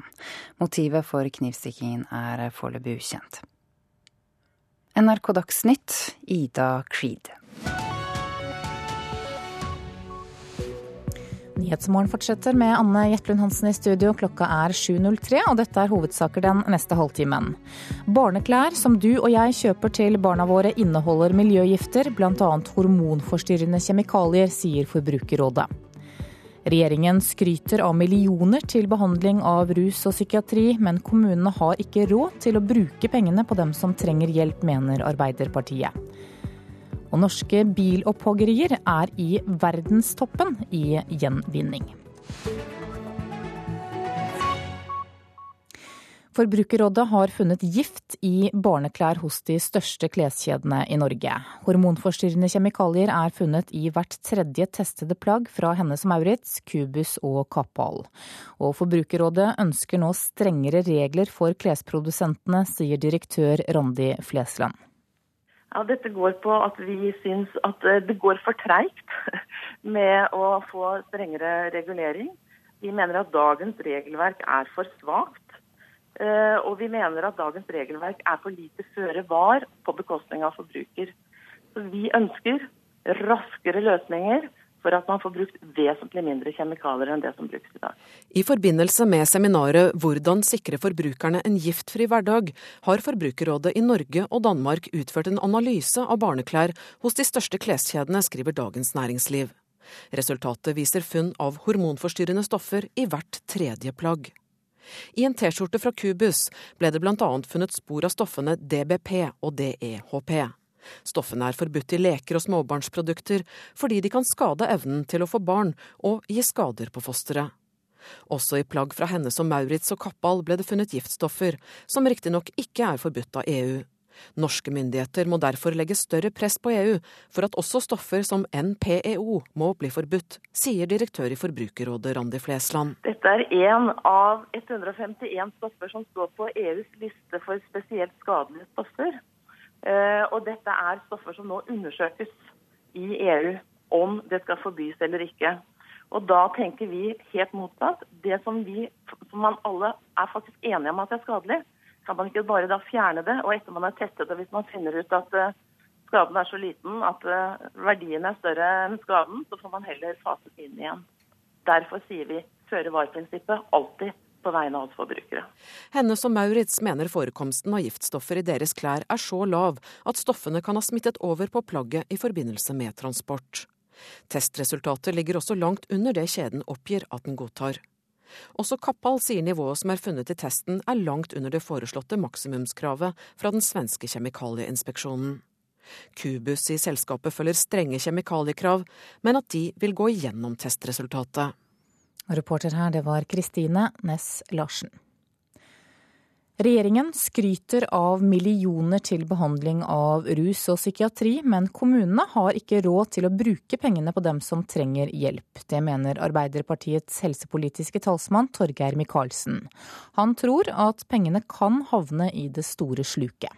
Motivet for knivstikkingen er foreløpig ukjent. NRK Dagsnytt, Ida Creed. Nyhetsmorgen fortsetter med Anne Jetlund Hansen i studio. Klokka er 7.03, og dette er hovedsaker den neste halvtimen. Barneklær som du og jeg kjøper til barna våre inneholder miljøgifter, bl.a. hormonforstyrrende kjemikalier, sier Forbrukerrådet. Regjeringen skryter av millioner til behandling av rus og psykiatri, men kommunene har ikke råd til å bruke pengene på dem som trenger hjelp, mener Arbeiderpartiet. Og norske bilopphoggerier er i verdenstoppen i gjenvinning. Forbrukerrådet har funnet gift i barneklær hos de største kleskjedene i Norge. Hormonforstyrrende kjemikalier er funnet i hvert tredje testede plagg fra Hennes og Maurits, Cubus og Kappahl. Og Forbrukerrådet ønsker nå strengere regler for klesprodusentene, sier direktør Randi Flesland. Ja, Dette går på at vi syns at eh, det går for treigt med å få strengere regulering. Vi mener at dagens regelverk er for svakt. Eh, og vi mener at dagens regelverk er for lite føre var på bekostning av forbruker. Så vi ønsker raskere løsninger for at man får brukt vesentlig mindre kjemikalier enn det som brukes i dag. I forbindelse med seminaret 'Hvordan sikre forbrukerne en giftfri hverdag', har Forbrukerrådet i Norge og Danmark utført en analyse av barneklær hos de største kleskjedene, skriver Dagens Næringsliv. Resultatet viser funn av hormonforstyrrende stoffer i hvert tredje plagg. I en T-skjorte fra Cubus ble det bl.a. funnet spor av stoffene DBP og DEHP. Stoffene er forbudt i leker og småbarnsprodukter fordi de kan skade evnen til å få barn og gi skader på fosteret. Også i plagg fra Hennes og Maurits og Kappal ble det funnet giftstoffer, som riktignok ikke er forbudt av EU. Norske myndigheter må derfor legge større press på EU for at også stoffer som NPEO må bli forbudt, sier direktør i Forbrukerrådet Randi Flesland. Dette er én av 151 stoffer som står på EUs liste for spesielt skadelige stoffer. Eh, og dette er stoffer som nå undersøkes i EU om det skal forbys eller ikke. Og da tenker vi helt motsatt. Det som, vi, som man alle er faktisk enige om at er skadelig, kan man ikke bare da fjerne det, og etter man har testet det, hvis man finner ut at uh, skaden er så liten at uh, verdien er større enn skaden, så får man heller fase inn igjen. Derfor sier vi føre var-prinsippet alltid på vegne av oss forbrukere. Hennes og Maurits mener forekomsten av giftstoffer i deres klær er så lav at stoffene kan ha smittet over på plagget i forbindelse med transport. Testresultatet ligger også langt under det kjeden oppgir at den godtar. Også Kappal sier nivået som er funnet i testen er langt under det foreslåtte maksimumskravet fra den svenske kjemikalieinspeksjonen. Kubus i selskapet følger strenge kjemikaliekrav, men at de vil gå igjennom testresultatet. Reporter her, det var Kristine Næss Larsen. Regjeringen skryter av millioner til behandling av rus og psykiatri, men kommunene har ikke råd til å bruke pengene på dem som trenger hjelp. Det mener Arbeiderpartiets helsepolitiske talsmann Torgeir Micaelsen. Han tror at pengene kan havne i det store sluket.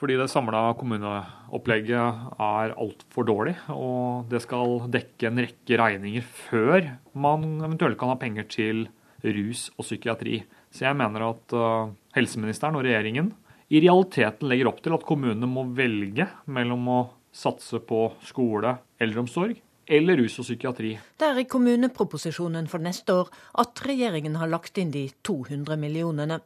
Fordi det samla kommuneopplegget er altfor dårlig, og det skal dekke en rekke regninger før man eventuelt kan ha penger til rus og psykiatri. Så jeg mener at uh, helseministeren og regjeringen i realiteten legger opp til at kommunene må velge mellom å satse på skole, eldreomsorg eller rus og psykiatri. Det er i kommuneproposisjonen for neste år at regjeringen har lagt inn de 200 millionene.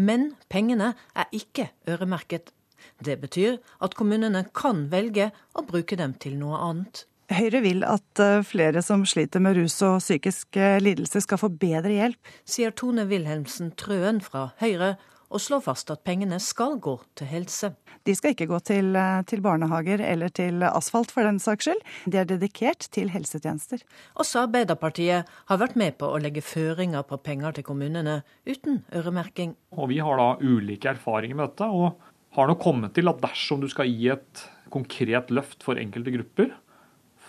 Men pengene er ikke øremerket. Det betyr at kommunene kan velge å bruke dem til noe annet. Høyre vil at eh, flere som sliter med rus og psykisk eh, lidelse skal få bedre hjelp. Sier Tone Wilhelmsen Trøen fra Høyre, og slår fast at pengene skal gå til helse. De skal ikke gå til, eh, til, barnehager eller til asfalt for den saks skyld. De er dedikert til helsetjenester. Også Arbeiderpartiet har vært med på å legge føringer på penger til kommunene, uten øremerking. Og Vi har da ulike erfaringer med dette, og har nå kommet til at dersom du skal gi et konkret løft for enkelte grupper,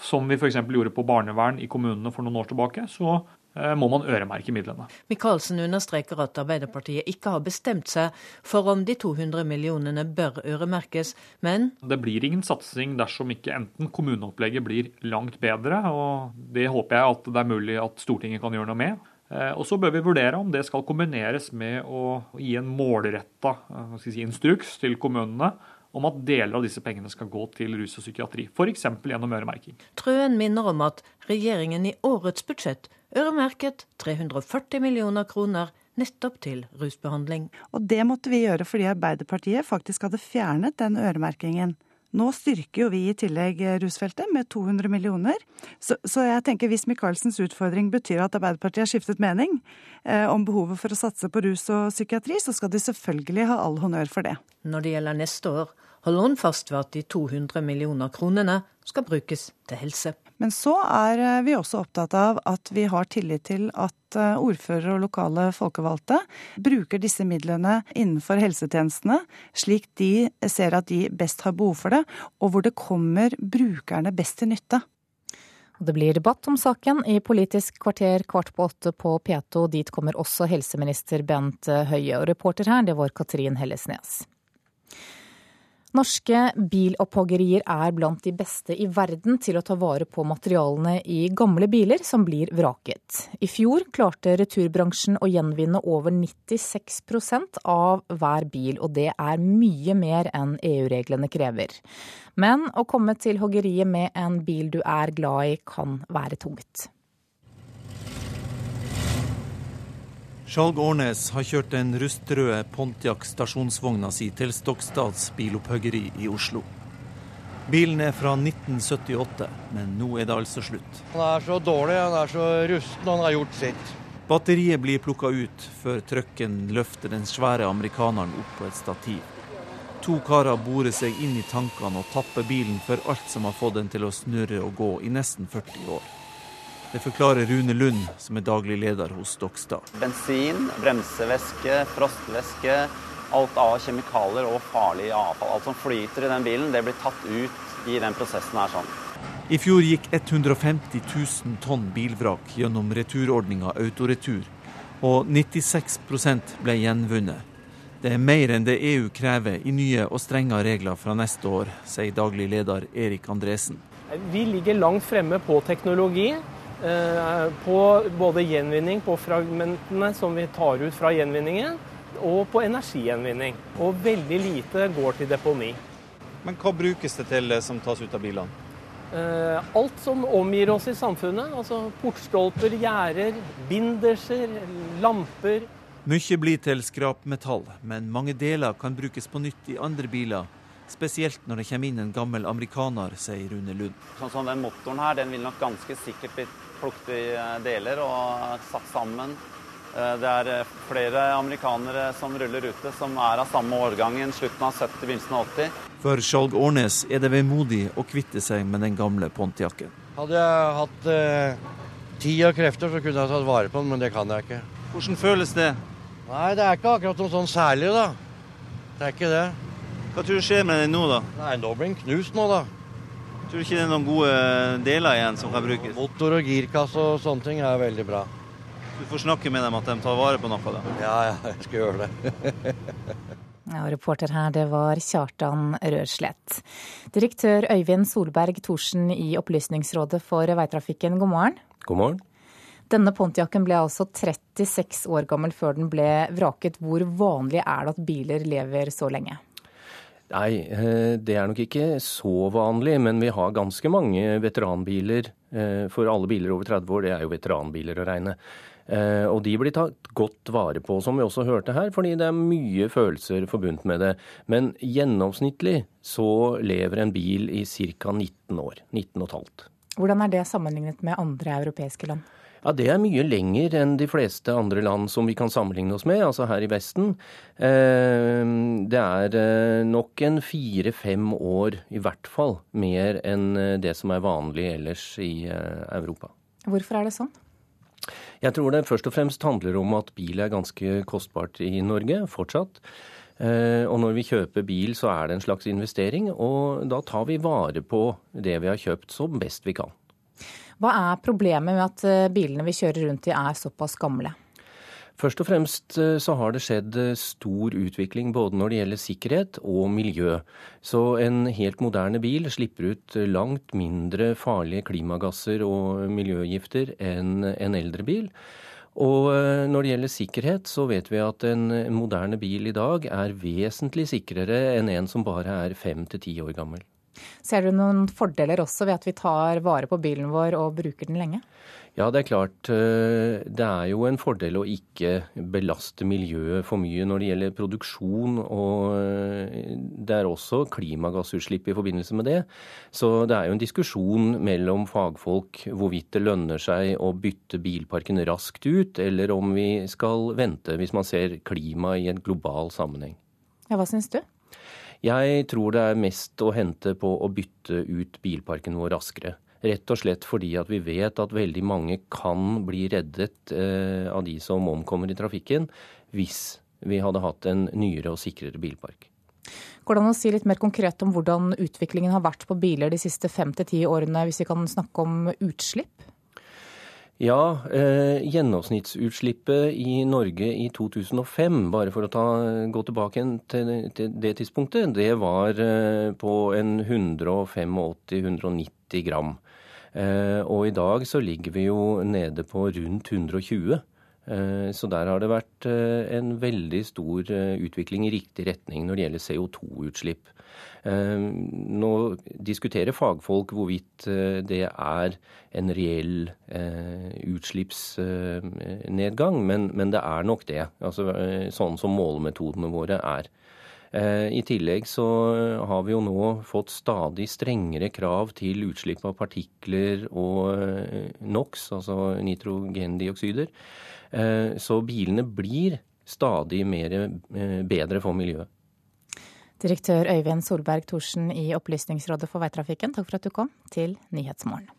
som vi f.eks. gjorde på barnevern i kommunene for noen år tilbake, så eh, må man øremerke midlene. Michaelsen understreker at Arbeiderpartiet ikke har bestemt seg for om de 200 millionene bør øremerkes, men Det blir ingen satsing dersom ikke enten kommuneopplegget blir langt bedre, og det håper jeg at det er mulig at Stortinget kan gjøre noe med. Eh, og så bør vi vurdere om det skal kombineres med å gi en målretta eh, si, instruks til kommunene om at deler av disse pengene skal gå til rus og psykiatri, f.eks. gjennom øremerking. Trøen minner om at regjeringen i årets budsjett øremerket 340 millioner kroner nettopp til rusbehandling. Og det måtte vi gjøre fordi Arbeiderpartiet faktisk hadde fjernet den øremerkingen. Nå styrker jo vi i tillegg rusfeltet med 200 millioner. Så, så jeg tenker hvis Michaelsens utfordring betyr at Arbeiderpartiet har skiftet mening eh, om behovet for å satse på rus og psykiatri, så skal de selvfølgelig ha all honnør for det. Når det gjelder neste år, holder hun fast ved at de 200 millioner kronene skal brukes til helse. Men så er eh, vi også opptatt av at vi har tillit til at eh, ordførere og lokale folkevalgte bruker disse midlene innenfor helsetjenestene, slik de ser at de best har behov for det, og hvor det kommer brukerne best til nytte. Det blir debatt om saken i Politisk kvarter kvart på åtte på P2. Dit kommer også helseminister Bent Høie. Og reporter her, det var Katrin Hellesnes. Norske bilopphoggerier er blant de beste i verden til å ta vare på materialene i gamle biler som blir vraket. I fjor klarte returbransjen å gjenvinne over 96% av hver bil, og det er mye mer enn EU-reglene krever. Men å komme til hoggeriet med en bil du er glad i, kan være tungt. Skjalg Årnes har kjørt den rustrøde Pontiac stasjonsvogna si til Stokstads bilopphøggeri i Oslo. Bilen er fra 1978, men nå er det altså slutt. Han er så dårlig, han er så rusten, han har gjort sitt. Batteriet blir plukka ut før trucken løfter den svære amerikaneren opp på et stativ. To karer borer seg inn i tankene og tapper bilen for alt som har fått den til å snurre og gå i nesten 40 år. Det forklarer Rune Lund, som er daglig leder hos Dokstad. Bensin, bremsevæske, frostvæske, alt av kjemikalier og farlig avfall. Alt som flyter i den bilen, det blir tatt ut i den prosessen her sånn. I fjor gikk 150 000 tonn bilvrak gjennom returordninga Autoretur, og 96% ble gjenvunnet. Det er mer enn det EU krever i nye og strengere regler fra neste år, sier daglig leder Erik Andresen. Vi ligger langt fremme på teknologi. Eh, på både gjenvinning på fragmentene som vi tar ut fra gjenvinningen, og på energigjenvinning. Og veldig lite går til deponi. Men hva brukes det til eh, som tas ut av bilene? Eh, alt som omgir oss i samfunnet. Altså portstolper, gjerder, binderser, lamper. Mye blir til skrapmetall, men mange deler kan brukes på nytt i andre biler. Spesielt når det kommer inn en gammel amerikaner, sier Rune Lund. Sånn som den motoren her, den vil nok ganske sikkert blitt plukket i eh, deler og satt sammen. Eh, det er eh, flere amerikanere som ruller ute, som er av samme årgang i slutten av 70-, begynnelsen av 80. For Skjalg Årnes er det vemodig å kvitte seg med den gamle Pontiacen. Hadde jeg hatt eh, tid og krefter, så kunne jeg tatt vare på den, men det kan jeg ikke. Hvordan føles det? Nei, Det er ikke akkurat noe sånn særlig, da. Det er ikke det. Hva tror du skjer med den nå, da? Nei, Nå blir den knust nå, da. Tror du ikke det er noen gode deler igjen som kan brukes? Motor og girkasse og sånne ting er veldig bra. Du får snakke med dem at de tar vare på noe, da? Ja, ja, jeg skal gjøre det. ja, reporter her, det var Kjartan Rørslett. Direktør Øyvind Solberg Thorsen i Opplysningsrådet for veitrafikken, god morgen. God morgen. Denne Pontiacen ble altså 36 år gammel før den ble vraket. Hvor vanlig er det at biler lever så lenge? Nei, eh, det er nok ikke så vanlig, men vi har ganske mange veteranbiler. Eh, for alle biler over 30 år, det er jo veteranbiler å regne. Eh, og de blir tatt godt vare på, som vi også hørte her, fordi det er mye følelser forbundt med det. Men gjennomsnittlig så lever en bil i ca. 19 år. 19 og et halvt. Hvordan er det sammenlignet med andre europeiske land? Ja, Det er mye lenger enn de fleste andre land som vi kan sammenligne oss med, altså her i Vesten. Ehm, det er eh, nok en fire-fem år, i hvert fall, mer enn eh, det som er vanlig ellers i eh, Europa. Hvorfor er det sånn? Jeg tror det først og fremst handler om at bil er ganske kostbart i Norge fortsatt. Og når vi kjøper bil, så er det en slags investering, og da tar vi vare på det vi har kjøpt som best vi kan. Hva er problemet med at eh, bilene vi kjører rundt i er såpass gamle? Først og fremst eh, så har det skjedd eh, stor utvikling både når det gjelder sikkerhet og miljø. Så en helt moderne bil slipper ut langt mindre farlige klimagasser og miljøgifter enn en eldre bil. Og når det gjelder sikkerhet, så vet vi at en moderne bil i dag er vesentlig sikrere enn en som bare er fem til ti år gammel. Ser du noen fordeler også ved at vi tar vare på bilen vår og bruker den lenge? Ja, det er klart. Eh, det er jo en fordel å ikke belaste miljøet for mye når det gjelder produksjon. Og eh, det er også klimagassutslipp i forbindelse med det. Så det er jo en diskusjon mellom fagfolk hvorvidt det lønner seg å bytte bilparken raskt ut, eller om vi skal vente hvis man ser klima i en global sammenheng. Ja, Hva syns du? Jeg tror det er mest å hente på å bytte ut bilparken vår raskere. Rett og slett fordi at vi vet at veldig mange kan bli reddet eh, av de som omkommer i trafikken, hvis vi hadde hatt en nyere og sikrere bilpark. Går det an å si litt mer konkret om hvordan utviklingen har vært på biler de siste fem til ti årene, hvis vi kan snakke om utslipp? Ja, eh, gjennomsnittsutslippet i Norge i 2005, bare for å ta, gå tilbake til, til, det tidspunktet, det var eh, på en 185-190 gram. Eh, og i dag så ligger vi jo nede på rundt 120. Eh, så der har det vært eh, en veldig stor eh, utvikling i riktig retning når det gjelder CO2-utslipp. Nå diskuterer fagfolk hvorvidt det er en reell utslippsnedgang, men, men det er nok det. Altså, sånn som målemetodene våre er. I tillegg så har vi jo nå fått stadig strengere krav til utslipp av partikler og NOx, altså nitrogendioksider. Så bilene blir stadig mer, bedre for miljøet. Direktør Øyvind Solberg Thorsen i Opplysningsrådet for veitrafikken, takk for at du kom til Nyhetsmorgen.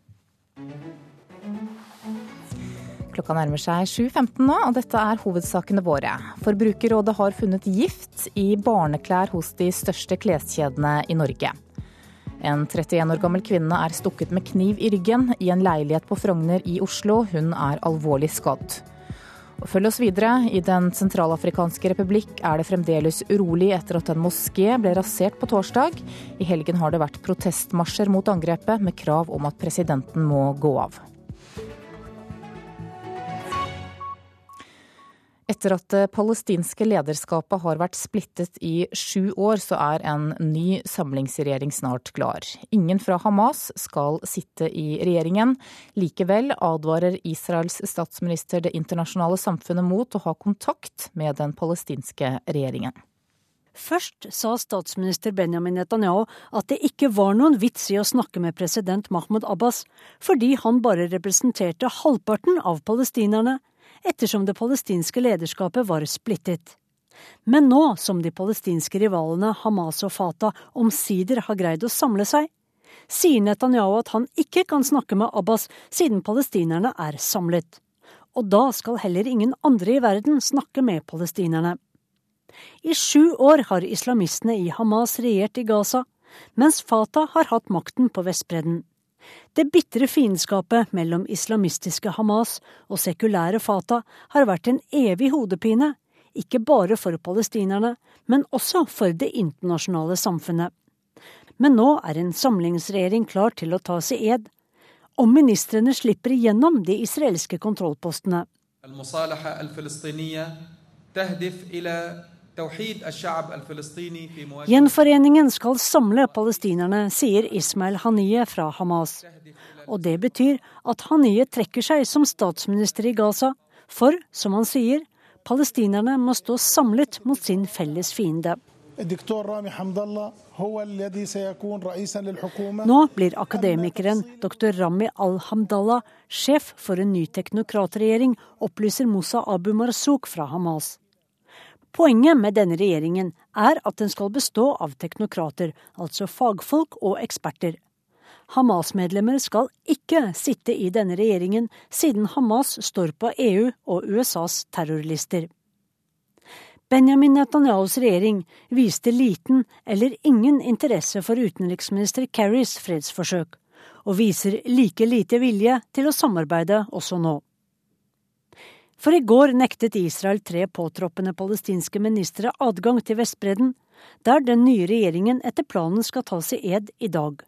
Klokka nærmer seg 7.15 nå, og dette er hovedsakene våre. Forbrukerrådet har funnet gift i barneklær hos de største kleskjedene i Norge. En 31 år gammel kvinne er stukket med kniv i ryggen i en leilighet på Frogner i Oslo. Hun er alvorlig skadd. Følg oss videre. I Den sentralafrikanske republikk er det fremdeles urolig etter at en moské ble rasert på torsdag. I helgen har det vært protestmarsjer mot angrepet, med krav om at presidenten må gå av. Etter at det palestinske lederskapet har vært splittet i sju år, så er en ny samlingsregjering snart klar. Ingen fra Hamas skal sitte i regjeringen. Likevel advarer Israels statsminister det internasjonale samfunnet mot å ha kontakt med den palestinske regjeringen. Først sa statsminister Benjamin Netanyahu at det ikke var noen vits i å snakke med president Mahmoud Abbas, fordi han bare representerte halvparten av palestinerne ettersom det palestinske lederskapet var splittet. Men nå som de palestinske rivalene Hamas og Fatah omsider har greid å samle seg, sier Netanyahu at han ikke kan snakke med Abbas siden palestinerne er samlet. Og da skal heller ingen andre i verden snakke med palestinerne. I sju år har islamistene i Hamas regjert i Gaza, mens Fatah har hatt makten på Vestbredden. Det bitre fiendskapet mellom islamistiske Hamas og sekulære Fatah har vært en evig hodepine, ikke bare for palestinerne, men også for det internasjonale samfunnet. Men nå er en samlingsregjering klar til å ta seg ed, om ministrene slipper igjennom de israelske kontrollpostene. Gjenforeningen skal samle palestinerne, sier Ismail Haniyeh fra Hamas. Og det betyr at Haniyeh trekker seg som statsminister i Gaza, for, som han sier, palestinerne må stå samlet mot sin felles fiende. Nå blir akademikeren dr. Rami al-Hamdallah sjef for en ny teknokratregjering, opplyser Musa Abu Marzouk fra Hamas. Poenget med denne regjeringen er at den skal bestå av teknokrater, altså fagfolk og eksperter. Hamas-medlemmer skal ikke sitte i denne regjeringen, siden Hamas står på EU og USAs terrorlister. Benjamin Netanyahus regjering viste liten eller ingen interesse for utenriksminister Kerrys fredsforsøk, og viser like lite vilje til å samarbeide også nå. For i går nektet Israel tre påtroppende palestinske ministre adgang til Vestbredden, der den nye regjeringen etter planen skal ta seg ed i dag.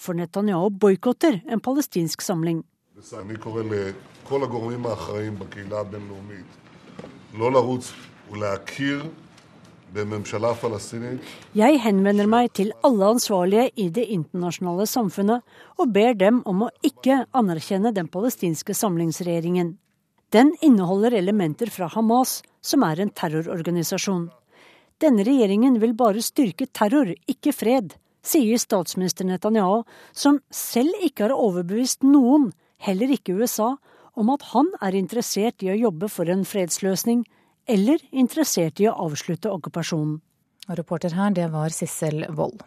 For Netanyahu boikotter en palestinsk samling. Jeg henvender meg til alle ansvarlige i det internasjonale samfunnet og ber dem om å ikke anerkjenne den palestinske samlingsregjeringen. Den inneholder elementer fra Hamas, som er en terrororganisasjon. Denne regjeringen vil bare styrke terror, ikke fred, sier statsminister Netanyahu, som selv ikke har overbevist noen, heller ikke USA, om at han er interessert i å jobbe for en fredsløsning, eller interessert i å avslutte okkupasjonen. Reporter her, det var Sissel Wold.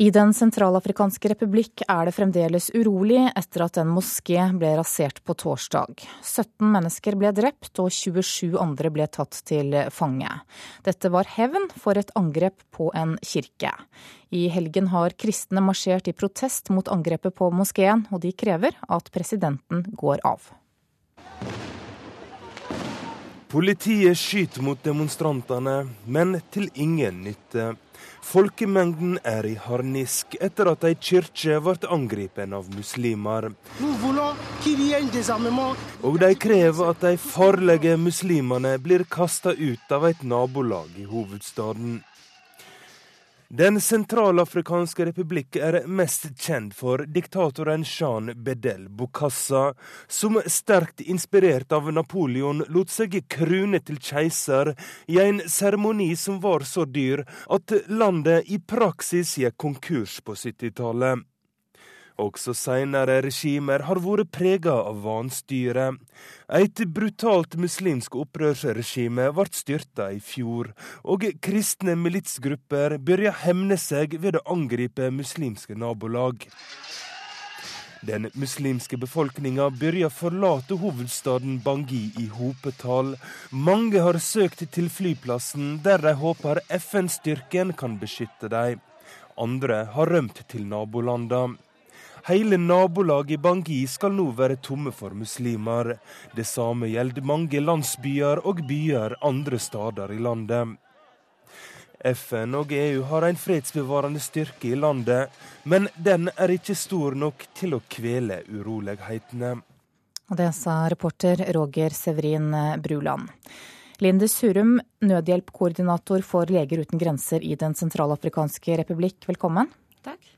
I Den sentralafrikanske republikk er det fremdeles urolig etter at en moské ble rasert på torsdag. 17 mennesker ble drept og 27 andre ble tatt til fange. Dette var hevn for et angrep på en kirke. I helgen har kristne marsjert i protest mot angrepet på moskeen, og de krever at presidenten går av. Politiet skyter mot demonstrantene, men til ingen nytte. Folkemengden er i harnisk etter at ei kirke ble angrepet av muslimer. Og de krever at de farlige muslimene blir kasta ut av et nabolag i hovedstaden. Den sentralafrikanske republikk er mest kjent for diktatoren Jean Bedel Bokassa, som sterkt inspirert av Napoleon lot seg krune til keiser i en seremoni som var så dyr at landet i praksis gikk konkurs på 70-tallet. Også seinere regimer har vært prega av vanstyre. Et brutalt muslimsk opprørsregime ble styrta i fjor, og kristne militsgrupper begynte hemne seg ved å angripe muslimske nabolag. Den muslimske befolkninga begynner å forlate hovedstaden Bangi i hopetall. Mange har søkt til flyplassen, der de håper FN-styrken kan beskytte dem. Andre har rømt til nabolanda. Hele nabolaget i Bangui skal nå være tomme for muslimer. Det samme gjelder mange landsbyer og byer andre steder i landet. FN og EU har en fredsbevarende styrke i landet, men den er ikke stor nok til å kvele urolighetene. Og det sa reporter Roger Severin Bruland. Linde Surum, nødhjelpkoordinator for Leger uten grenser i Den sentralafrikanske republikk, velkommen. Takk.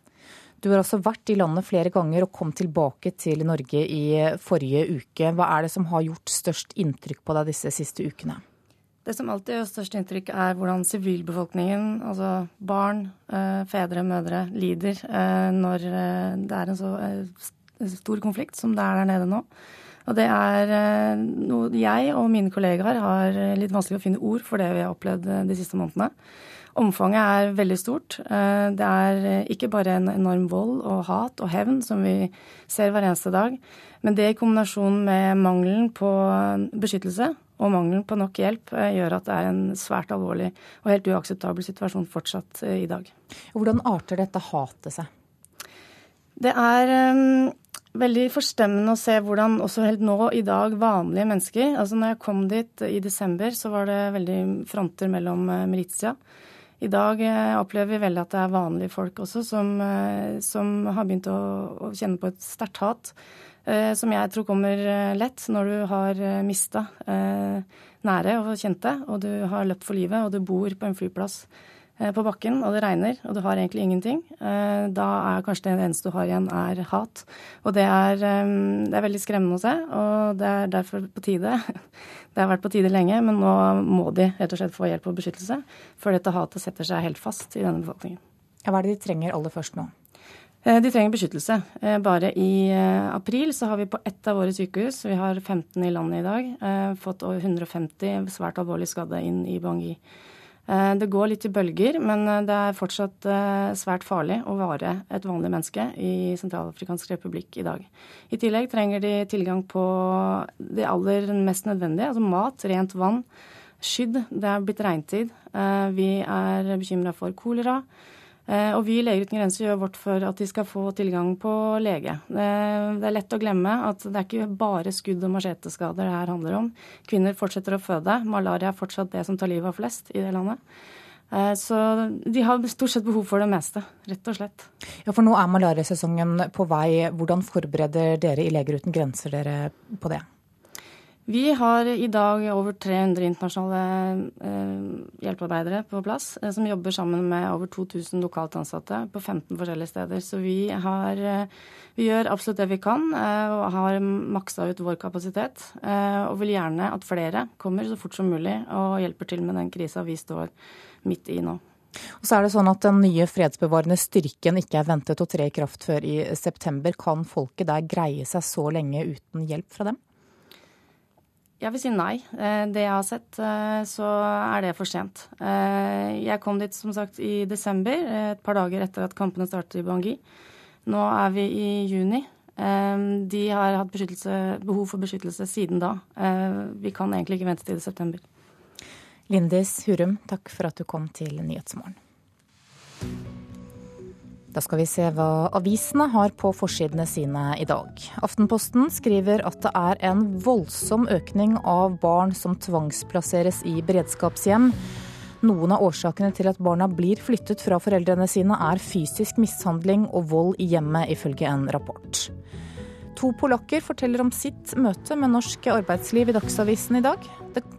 Du har også vært i landet flere ganger og kom tilbake til Norge i forrige uke. Hva er det som har gjort størst inntrykk på deg disse siste ukene? Det som alltid gjør størst inntrykk, er hvordan sivilbefolkningen, altså barn, eh, fedre, mødre, lider eh, når eh, det er en så stor konflikt som det er der nede nå. Og det er noe jeg og mine kollegaer har litt vanskelig å finne ord for det vi har opplevd de siste månedene. Omfanget er veldig stort. Det er ikke bare en enorm vold og hat og hevn som vi ser hver eneste dag, men det i kombinasjon med mangelen på beskyttelse og mangelen på nok hjelp eh, gjør at det er en svært alvorlig og helt uakseptabel situasjon fortsatt eh, i dag. Hvordan arter dette hatet seg? Det er veldig forstemmende å se hvordan også helt nå i dag vanlige mennesker altså når jeg kom dit i desember, så var det veldig fronter mellom militia. I dag uh, opplever vi veldig at det er vanlige folk også som, uh, som har begynt å, å kjenne på et sterkt hat. Eh, som jeg tror kommer eh, lett når du har eh, mista nære og kjente, og du har løpt for livet, og du bor på en flyplass på bakken, og det regner, og du har egentlig ingenting. Da er kanskje det eneste du har igjen, er hat. Og det er, det er veldig skremmende å se, og det er derfor på tide. Det har vært på tide lenge, men nå må de rett og slett få hjelp og beskyttelse, før dette hatet setter seg helt fast i denne befolkningen. Hva er det de trenger aller først nå? Eh, de trenger beskyttelse. Eh, bare i eh, april så har vi på ett av våre sykehus, vi har 15 i landet i dag, fått over 150 svært alvorlig skadde inn i Bangui. Det går litt i bølger, men det er fortsatt svært farlig å være et vanlig menneske i Sentralafrikansk republikk i dag. I tillegg trenger de tilgang på det aller mest nødvendige, altså mat, rent vann, skydd. Det er blitt regntid. Vi er bekymra for kolera. Eh, og vi i Leger uten grenser gjør vårt for at de skal få tilgang på lege. Det er lett å glemme at det er ikke bare skudd- og macheteskader det her handler om. Kvinner fortsetter å føde. Malaria er fortsatt det som tar livet av flest i det landet. Eh, så de har stort sett behov for det meste, rett og slett. Ja, For nå er malariasesongen på vei. Hvordan forbereder dere i Leger uten grenser dere på det? Vi har i dag over 300 internasjonale eh, hjelpearbeidere på plass, eh, som jobber sammen med over 2000 lokalt ansatte på 15 forskjellige steder. Så vi, har, eh, vi gjør absolutt det vi kan og har maksa ut vår kapasitet. Og vil gjerne at flere kommer så fort som mulig og hjelper til med den krisa vi står midt i nå. Og så er det sånn at Den nye fredsbevarende styrken ikke er ventet å tre i kraft før i september. Kan folket der greie seg så lenge uten hjelp fra dem? Jeg vil si nei. Eh, det jeg har sett, eh, så er det for sent. Eh, jeg kom dit som sagt i desember, et par dager etter at kampene startet i Bangui. Nå er vi i juni. De har hatt behov for beskyttelse siden da. Vi kan egentlig ikke vente til september. Lindis Hurum, takk for at du kom til Nyhetsmorgen. Da skal vi se hva avisene har på forsidene sine i dag. Aftenposten skriver at det er en voldsom økning av barn som tvangsplasseres i beredskapshjem. Noen av årsakene til at barna blir flyttet fra foreldrene sine er fysisk mishandling og vold i hjemmet, ifølge en rapport. To polakker forteller om sitt møte med norsk arbeidsliv i Dagsavisen i dag.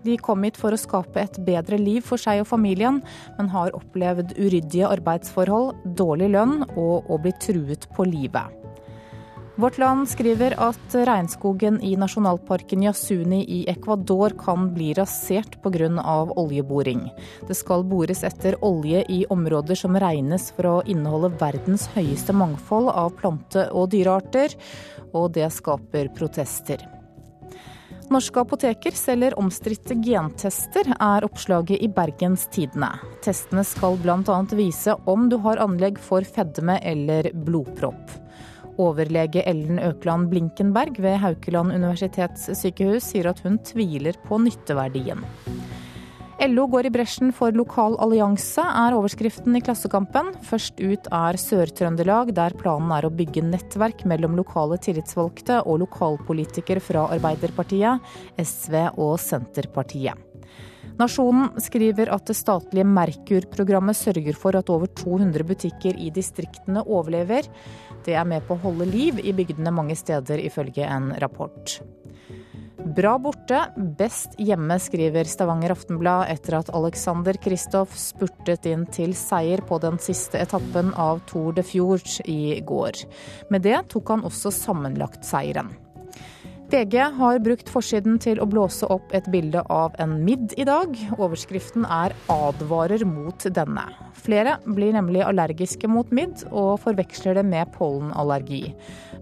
De kom hit for å skape et bedre liv for seg og familien, men har opplevd uryddige arbeidsforhold, dårlig lønn og å bli truet på livet. Vårt Land skriver at regnskogen i nasjonalparken Yasuni i Ecuador kan bli rasert pga. oljeboring. Det skal bores etter olje i områder som regnes for å inneholde verdens høyeste mangfold av plante- og dyrearter, og det skaper protester. Norske apoteker selger omstridte gentester, er oppslaget i Bergens Tidende. Testene skal bl.a. vise om du har anlegg for fedme eller blodpropp. Overlege Ellen Økland Blinkenberg ved Haukeland universitetssykehus sier at hun tviler på nytteverdien. LO går i bresjen for lokal allianse, er overskriften i Klassekampen. Først ut er Sør-Trøndelag, der planen er å bygge nettverk mellom lokale tillitsvalgte og lokalpolitikere fra Arbeiderpartiet, SV og Senterpartiet. Nasjonen skriver at det statlige Merkur-programmet sørger for at over 200 butikker i distriktene overlever. Det er med på å holde liv i bygdene mange steder, ifølge en rapport. Bra borte, best hjemme, skriver Stavanger Aftenblad etter at Alexander Kristoff spurtet inn til seier på den siste etappen av Tour de Fjord i går. Med det tok han også sammenlagt seieren. VG har brukt forsiden til å blåse opp et bilde av en midd i dag. Overskriften er 'advarer mot denne'. Flere blir nemlig allergiske mot midd, og forveksler det med pollenallergi.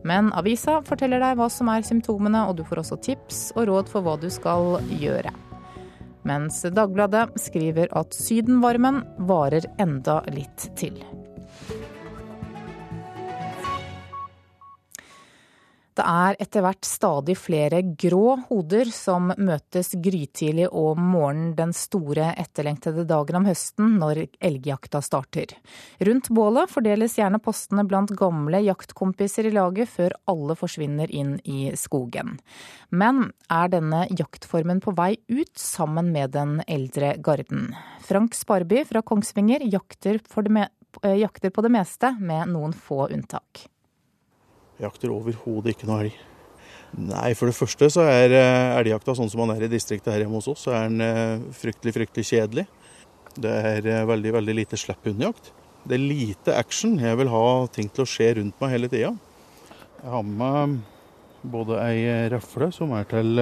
Men avisa forteller deg hva som er symptomene, og du får også tips og råd for hva du skal gjøre. Mens Dagbladet skriver at sydenvarmen varer enda litt til. Det er etter hvert stadig flere grå hoder som møtes grytidlig og morgenen den store etterlengtede dagen om høsten når elgjakta starter. Rundt bålet fordeles gjerne postene blant gamle jaktkompiser i laget før alle forsvinner inn i skogen. Men er denne jaktformen på vei ut sammen med den eldre garden? Frank Sparby fra Kongsvinger jakter, jakter på det meste, med noen få unntak jakter overhodet ikke noe elg. Nei, for det første så er eh, elgjakta sånn som man er i distriktet her hjemme hos oss, så er den eh, fryktelig, fryktelig kjedelig. Det er eh, veldig, veldig lite slipphundjakt. Det er lite action. Jeg vil ha ting til å skje rundt meg hele tida. Jeg har med meg både ei rafle som er til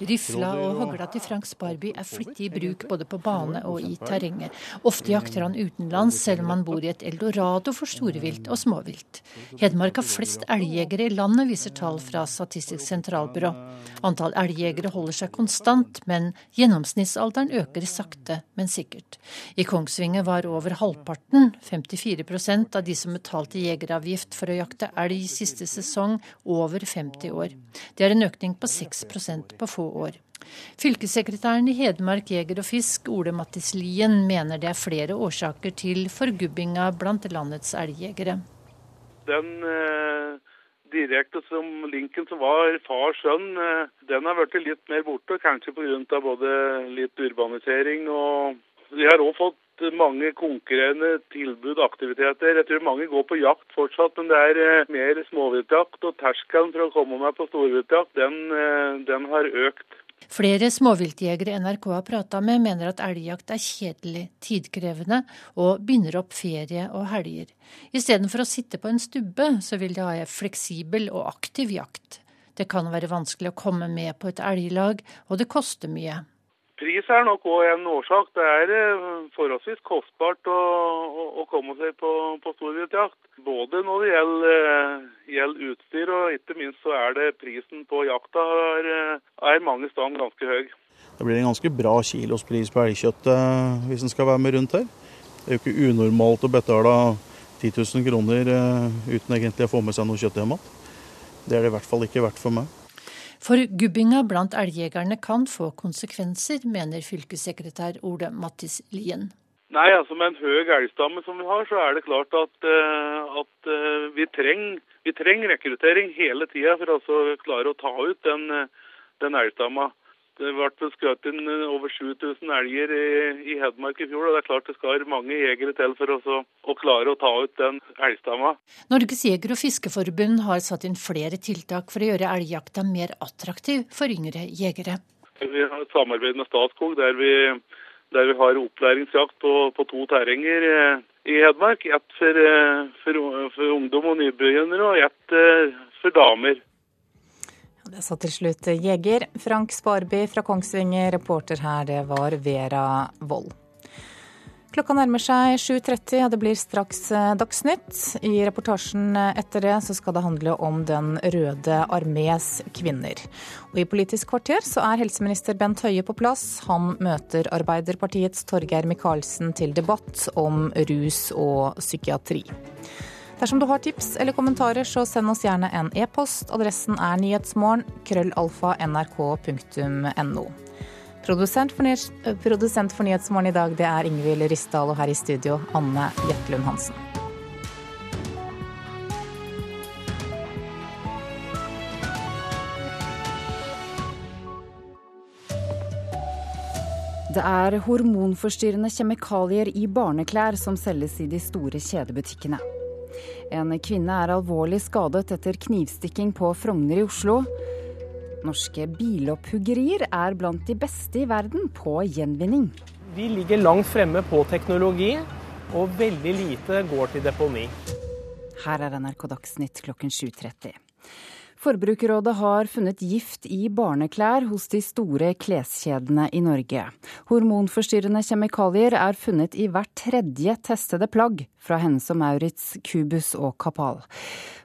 Rifla og hagla til Frank Sparby er flittig i bruk både på bane og i terrenget. Ofte jakter han utenlands, selv om han bor i et eldorado for storevilt og småvilt. Hedmark har flest elgjegere i landet, viser tall fra Statistisk sentralbyrå. Antall elgjegere holder seg konstant, men gjennomsnittsalderen øker sakte, men sikkert. I Kongsvinger var over halvparten, 54% av de som betalte jegeravgift for å jakte elg siste sesong, over 50 år. Det er en økning på 6% på få år. Fylkessekretæren i Hedmark Jeger og Fisk, Ole Mattis Lien, mener det er flere årsaker til forgubbinga blant landets elgjegere. Den eh, direkte som linken som var far-sønn, eh, den har blitt litt mer borte. Kanskje pga. både litt urbanisering og Vi har òg fått mange konkurrerende tilbud og aktiviteter. Jeg tror mange går på jakt fortsatt, men det er eh, mer småviltjakt. Og terskelen for å komme meg på storviltjakt, den, eh, den har økt. Flere småviltjegere NRK har prata med, mener at elgjakt er kjedelig, tidkrevende og binder opp ferie og helger. Istedenfor å sitte på en stubbe, så vil de ha en fleksibel og aktiv jakt. Det kan være vanskelig å komme med på et elglag, og det koster mye. Pris er nok òg en årsak. Det er eh, forholdsvis kostbart å, å, å komme seg på, på storviltjakt. Både når det gjelder, eh, gjelder, utstyr, og ikke minst så er det prisen på jakta er, eh, er mange steder ganske høy. Det blir en ganske bra kilospris på elgkjøttet hvis en skal være med rundt her. Det er jo ikke unormalt å betale 10 000 kroner uten egentlig å få med seg noe kjøtt hjem igjen. Det er det i hvert fall ikke verdt for meg. For gubbinga blant elgjegerne kan få konsekvenser, mener fylkessekretær Ole Mattis Lien. Nei, altså Med en høy elgstamme som vi har, så er det klart at, uh, at uh, vi trenger treng rekruttering hele tida for å klare å ta ut den, uh, den elgstamma. Det ble skutt inn over 7000 elger i, Hedmark i fjor. og Det er klart det skal mange jegere til for å, å klare å ta ut den elgstamma. Norges jeger- og fiskeforbund har satt inn flere tiltak for å gjøre elgjakta mer attraktiv for yngre jegere. Vi har et samarbeid med Statskog der vi, der vi har opplæringsjakt på, på to terrenger eh, i Hedmark. Ett for, eh, for, for ungdom og nybegynnere og ett eh, for damer. Det sa til slutt jeger Frank Sparby fra Kongsvinger. Reporter her, det var Vera Wold. Klokka nærmer seg 7.30, og det blir straks eh, Dagsnytt. I reportasjen etter det så skal det handle om Den røde armés kvinner. Og I Politisk kvarter så er helseminister Bent Høie på plass. Han møter Arbeiderpartiets Torgeir Micaelsen til debatt om rus og psykiatri. Dersom du har tips eller kommentarer, så send oss gjerne en e-post. Adressen er nyhetsmorgen krøllalfa nrk.no. Produsent for, Produsent for Nyhetsmorgen i dag det er Ingvild Ryssdal, og her i studio Anne Jetlund Hansen. Det er hormonforstyrrende kjemikalier i barneklær som selges i de store kjedebutikkene. En kvinne er alvorlig skadet etter knivstikking på Frogner i Oslo. Norske bilopphuggerier er blant de beste i verden på gjenvinning. Vi ligger langt fremme på teknologi, og veldig lite går til deponi. Her er NRK Dagsnytt klokken 7.30. Forbrukerrådet har funnet gift i barneklær hos de store kleskjedene i Norge. Hormonforstyrrende kjemikalier er funnet i hvert tredje testede plagg fra Hennes og Maurits, Cubus og Kapal.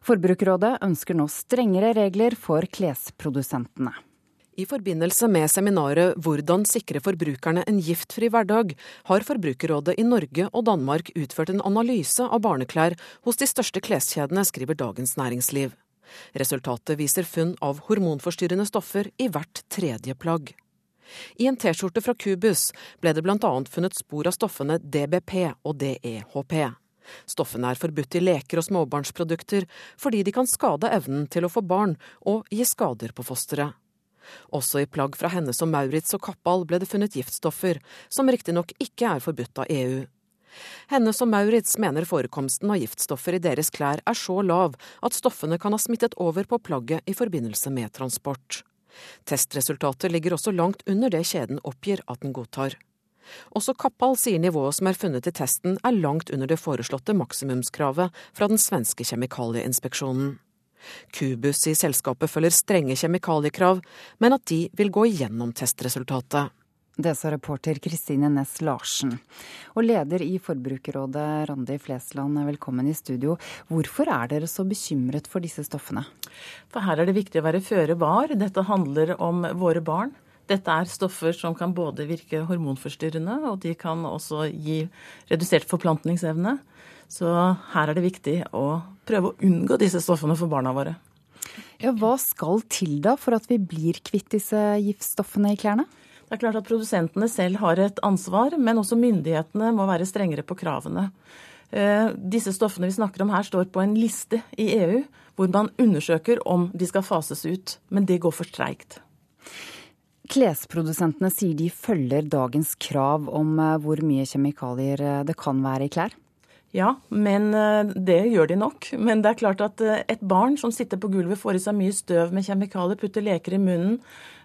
Forbrukerrådet ønsker nå strengere regler for klesprodusentene. I forbindelse med seminaret 'Hvordan sikre forbrukerne en giftfri hverdag', har Forbrukerrådet i Norge og Danmark utført en analyse av barneklær hos de største kleskjedene, skriver Dagens Næringsliv. Resultatet viser funn av hormonforstyrrende stoffer i hvert tredje plagg. I en T-skjorte fra Cubus ble det bl.a. funnet spor av stoffene DBP og DEHP. Stoffene er forbudt i leker og småbarnsprodukter fordi de kan skade evnen til å få barn og gi skader på fosteret. Også i plagg fra Hennes og Maurits og Kappal ble det funnet giftstoffer, som riktignok ikke er forbudt av EU. Hennes og Maurits mener forekomsten av giftstoffer i deres klær er så lav at stoffene kan ha smittet over på plagget i forbindelse med transport. Testresultatet ligger også langt under det kjeden oppgir at den godtar. Også Kappal sier nivået som er funnet i testen er langt under det foreslåtte maksimumskravet fra den svenske kjemikalieinspeksjonen. Kubus i selskapet følger strenge kjemikaliekrav, men at de vil gå igjennom testresultatet. Det sa reporter Kristine Næss Larsen. Og leder i Forbrukerrådet, Randi Flesland, velkommen i studio. Hvorfor er dere så bekymret for disse stoffene? For her er det viktig å være føre var. Dette handler om våre barn. Dette er stoffer som kan både virke hormonforstyrrende, og de kan også gi redusert forplantningsevne. Så her er det viktig å prøve å unngå disse stoffene for barna våre. Ja, hva skal til da for at vi blir kvitt disse giftstoffene i klærne? Det er klart at Produsentene selv har et ansvar, men også myndighetene må være strengere på kravene. Eh, disse stoffene vi snakker om her, står på en liste i EU hvor man undersøker om de skal fases ut. Men det går for streikt. Klesprodusentene sier de følger dagens krav om eh, hvor mye kjemikalier eh, det kan være i klær. Ja, men det gjør de nok. Men det er klart at et barn som sitter på gulvet, får i seg mye støv med kjemikalier, putter leker i munnen,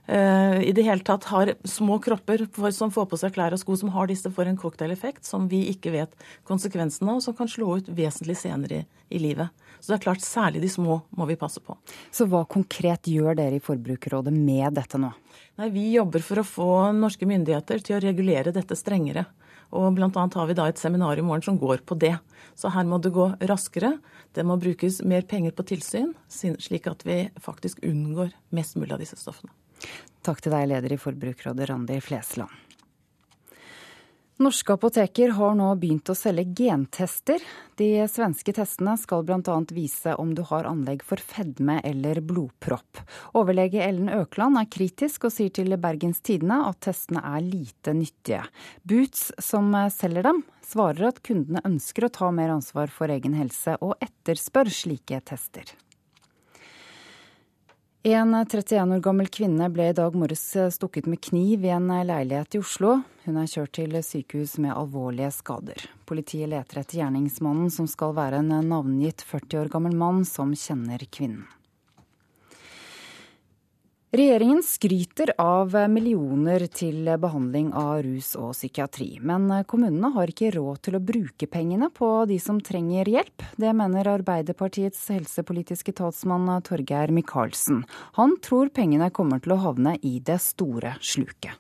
i det hele tatt har små kropper som får på seg klær og sko som har disse, får en cocktaileffekt som vi ikke vet konsekvensen av, og som kan slå ut vesentlig senere i, i livet. Så det er klart, særlig de små må vi passe på. Så hva konkret gjør dere i Forbrukerrådet med dette nå? Nei, Vi jobber for å få norske myndigheter til å regulere dette strengere. Og bl.a. har vi da et seminar i morgen som går på det. Så her må det gå raskere. Det må brukes mer penger på tilsyn, slik at vi faktisk unngår mest mulig av disse stoffene. Takk til deg, leder i Forbrukerrådet, Randi Flesland. Norske apoteker har nå begynt å selge gentester. De svenske testene skal bl.a. vise om du har anlegg for fedme eller blodpropp. Overlege Ellen Økland er kritisk og sier til Bergens Tidende at testene er lite nyttige. Boots, som selger dem, svarer at kundene ønsker å ta mer ansvar for egen helse, og etterspør slike tester. En 31 år gammel kvinne ble i dag morges stukket med kniv i en leilighet i Oslo. Hun er kjørt til sykehus med alvorlige skader. Politiet leter etter gjerningsmannen, som skal være en navngitt 40 år gammel mann som kjenner kvinnen. Regjeringen skryter av millioner til behandling av rus og psykiatri. Men kommunene har ikke råd til å bruke pengene på de som trenger hjelp. Det mener Arbeiderpartiets helsepolitiske talsmann Torgeir Micaelsen. Han tror pengene kommer til å havne i det store sluket.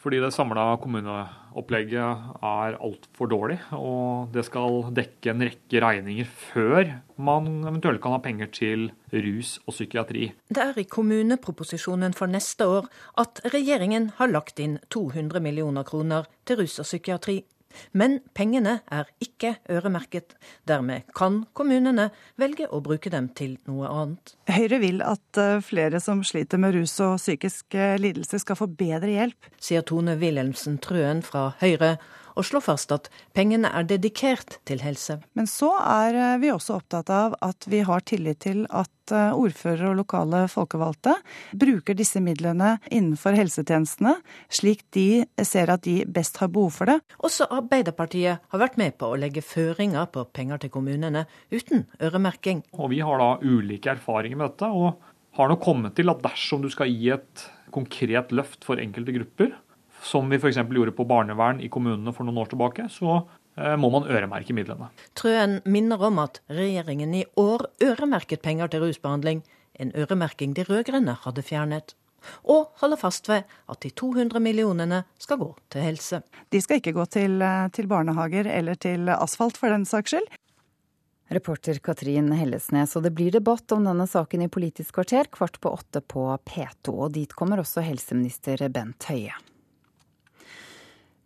Fordi det samla kommuneopplegget er altfor dårlig. Og det skal dekke en rekke regninger før man eventuelt kan ha penger til rus og psykiatri. Det er i kommuneproposisjonen for neste år at regjeringen har lagt inn 200 millioner kroner til rus og psykiatri. Men pengene er ikke øremerket. Dermed kan kommunene velge å bruke dem til noe annet. Høyre vil at eh, flere som sliter med rus og psykiske lidelser skal få bedre hjelp. Sier Tone Wilhelmsen Trøen fra Høyre, og slår fast at pengene er dedikert til helse. Men så er eh, vi også opptatt av at vi har tillit til at eh, ordførere og lokale folkevalgte bruker disse midlene innenfor helsetjenestene, slik de ser at de best har behov for det. Også Arbeiderpartiet har vært med på å legge føringer på penger til kommunene, uten øremerking. Og Vi har da ulike erfaringer med dette, og har nå kommet til at dersom du skal gi et konkret løft for enkelte grupper, som vi f.eks. gjorde på barnevern i kommunene for noen år tilbake, så eh, må man øremerke midlene. Trøen minner om at regjeringen i år øremerket penger til rusbehandling, en øremerking de rød-grønne hadde fjernet. Og holder fast ved at de 200 millionene skal gå til helse. De skal ikke gå til, eh, til barnehager eller til asfalt, for den saks skyld. Reporter Katrin Hellesnes, og det blir debatt om denne saken i Politisk kvarter kvart på åtte på P2. Og dit kommer også helseminister Bent Høie.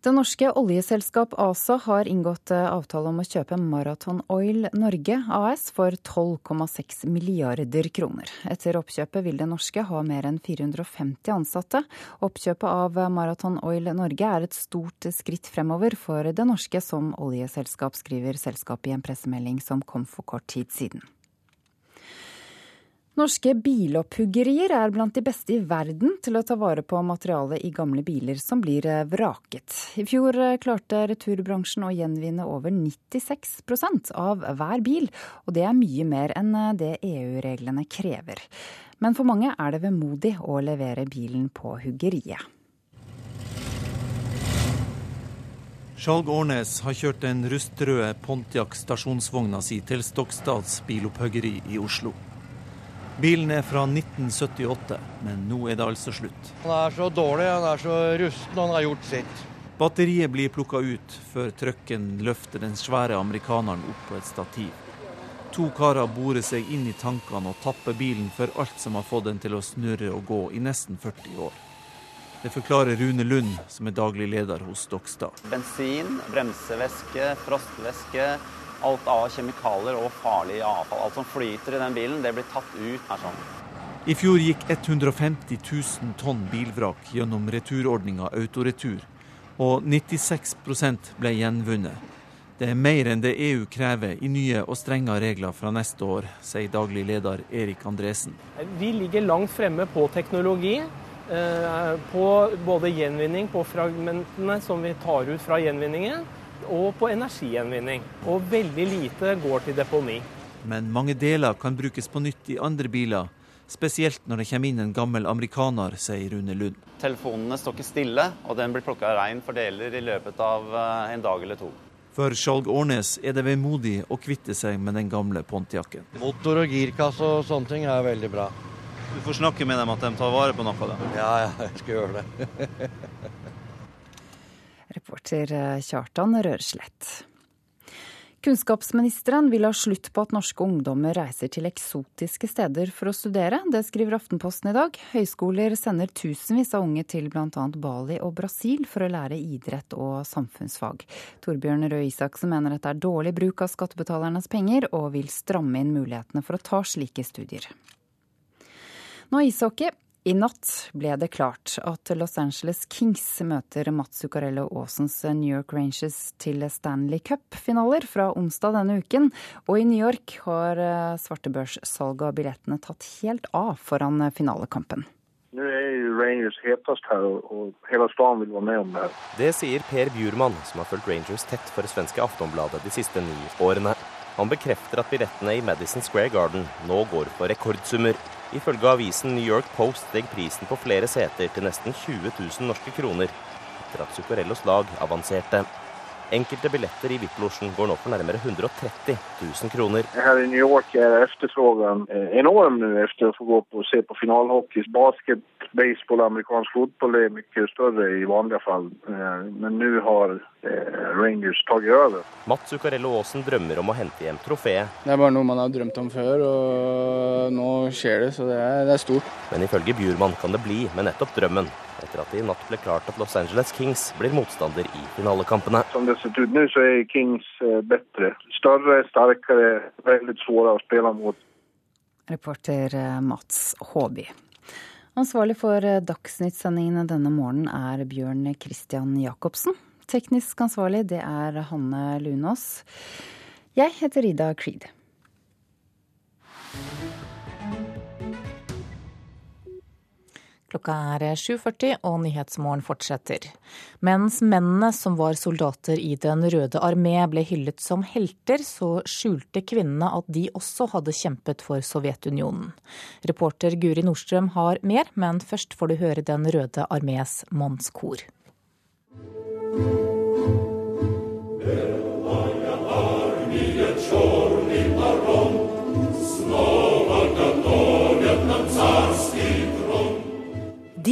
Det norske oljeselskap ASA har inngått eh, avtale om å kjøpe Marathon Oil Norge AS for 12,6 milliarder kroner. Etter oppkjøpet vil det norske ha mer enn 450 ansatte. Oppkjøpet av Marathon Oil Norge er et stort skritt fremover for det norske som oljeselskap, skriver selskapet i en pressemelding som kom for kort tid siden. Norske bilopphuggerier er blant de beste i verden til å ta vare på materialet i gamle biler som blir eh, vraket. I fjor eh, klarte returbransjen å gjenvinne over 96% av hver bil, og det er mye mer enn eh, det EU-reglene krever. Men for mange er det vemodig å levere bilen på huggeriet. Skjalg Årnes har kjørt den rustrøde Pontiac stasjonsvogna si til Stokstads bilopphuggeri i Oslo. Bilen er fra 1978, men nå er det altså slutt. Han er så dårlig, han er så rusten, han har gjort sitt. Batteriet blir plukka ut før trucken løfter den svære amerikaneren opp på et stativ. To karer borer seg inn i tankene og tapper bilen for alt som har fått den til å snurre og gå i nesten 40 år. Det forklarer Rune Lund, som er daglig leder hos Dokstad. Bensin, bremsevæske, frostvæske, alt av kjemikalier og farlig avfall. Alt som flyter i den bilen, det blir tatt ut her sånn. I fjor gikk 150 000 tonn bilvrak gjennom returordninga Autoretur, og 96% ble gjenvunnet. Det er mer enn det EU krever i nye og strenge regler fra neste år, sier daglig leder Erik Andresen. Vi ligger langt fremme på teknologi. Eh, på både gjenvinning på fragmentene som vi tar ut fra gjenvinningen, og på energigjenvinning. Og veldig lite går til deponi. Men mange deler kan brukes på nytt i andre biler. Spesielt når det kommer inn en gammel amerikaner, sier Rune Lund. Telefonene står ikke stille, og den blir plukka rein for deler i løpet av eh, en dag eller to. For Skjalg Årnes er det vemodig å kvitte seg med den gamle Pontiacen. Motor og girkasse og sånne ting er veldig bra. Du får snakke med dem at de tar vare på noe av det? Ja, ja, jeg skal gjøre det. Reporter eh, Kjartan Røreslett. Kunnskapsministeren vil ha slutt på at norske ungdommer reiser til eksotiske steder for å studere. Det skriver Aftenposten i dag. Høyskoler sender tusenvis av unge til bl.a. Bali og Brasil for å lære idrett og samfunnsfag. Torbjørn Røe Isaksen mener dette er dårlig bruk av skattebetalernes penger, og vil stramme inn mulighetene for å ta slike studier. Nå ishockey. I natt ble det klart at Los Angeles Kings møter Mats Zuccarello Aasens New York Rangers til Stanley Cup-finaler fra onsdag denne uken. Og i New York har eh, svartebørssalget av billettene tatt helt av foran finalekampen. Nå er Rangers hetest her, og hele staden vil være med om det. Det sier Per Bjurman, som har fulgt Rangers tett for det svenske Aftonbladet de siste ni årene. Han bekrefter at billettene i Madison Square Garden nå går for rekordsummer. Ifølge avisen New York Post steg prisen på flere seter til nesten 20 000 norske kroner etter at Zuccarellos lag avanserte. Enkelte billetter i VIP-losjen går nå for nærmere 130 000 kroner. Her i New York er etterspørselen eh, enorm nå etter å få gå på og se på finalehockey. Basket, baseball amerikansk fotball er mye større i vanlige fall. Eh, men nå har Rangers tagit over. Mats Zuccarello Aasen drømmer om å hente hjem trofeet. Det er bare noe man har drømt om før, og nå skjer det, så det er, det er stort. Men ifølge Bjurman kan det bli med nettopp drømmen, etter at det i natt ble klart at Los Angeles Kings blir motstander i finalekampene. Som det ser ut nå, så er Kings eh, bedre. Større, sterkere, veldig vanskeligere å spille mot. Reporter eh, Mats Håby. Ansvarlig for eh, Dagsnytt-sendingene denne morgenen er Bjørn Christian Jacobsen. Teknisk ansvarlig det er Hanne Lunås. Jeg heter Ida Creed. Klokka er 7.40 og Nyhetsmorgen fortsetter. Mens mennene som var soldater i Den røde armé ble hyllet som helter, så skjulte kvinnene at de også hadde kjempet for Sovjetunionen. Reporter Guri Nordstrøm har mer, men først får du høre Den røde armés mannskor.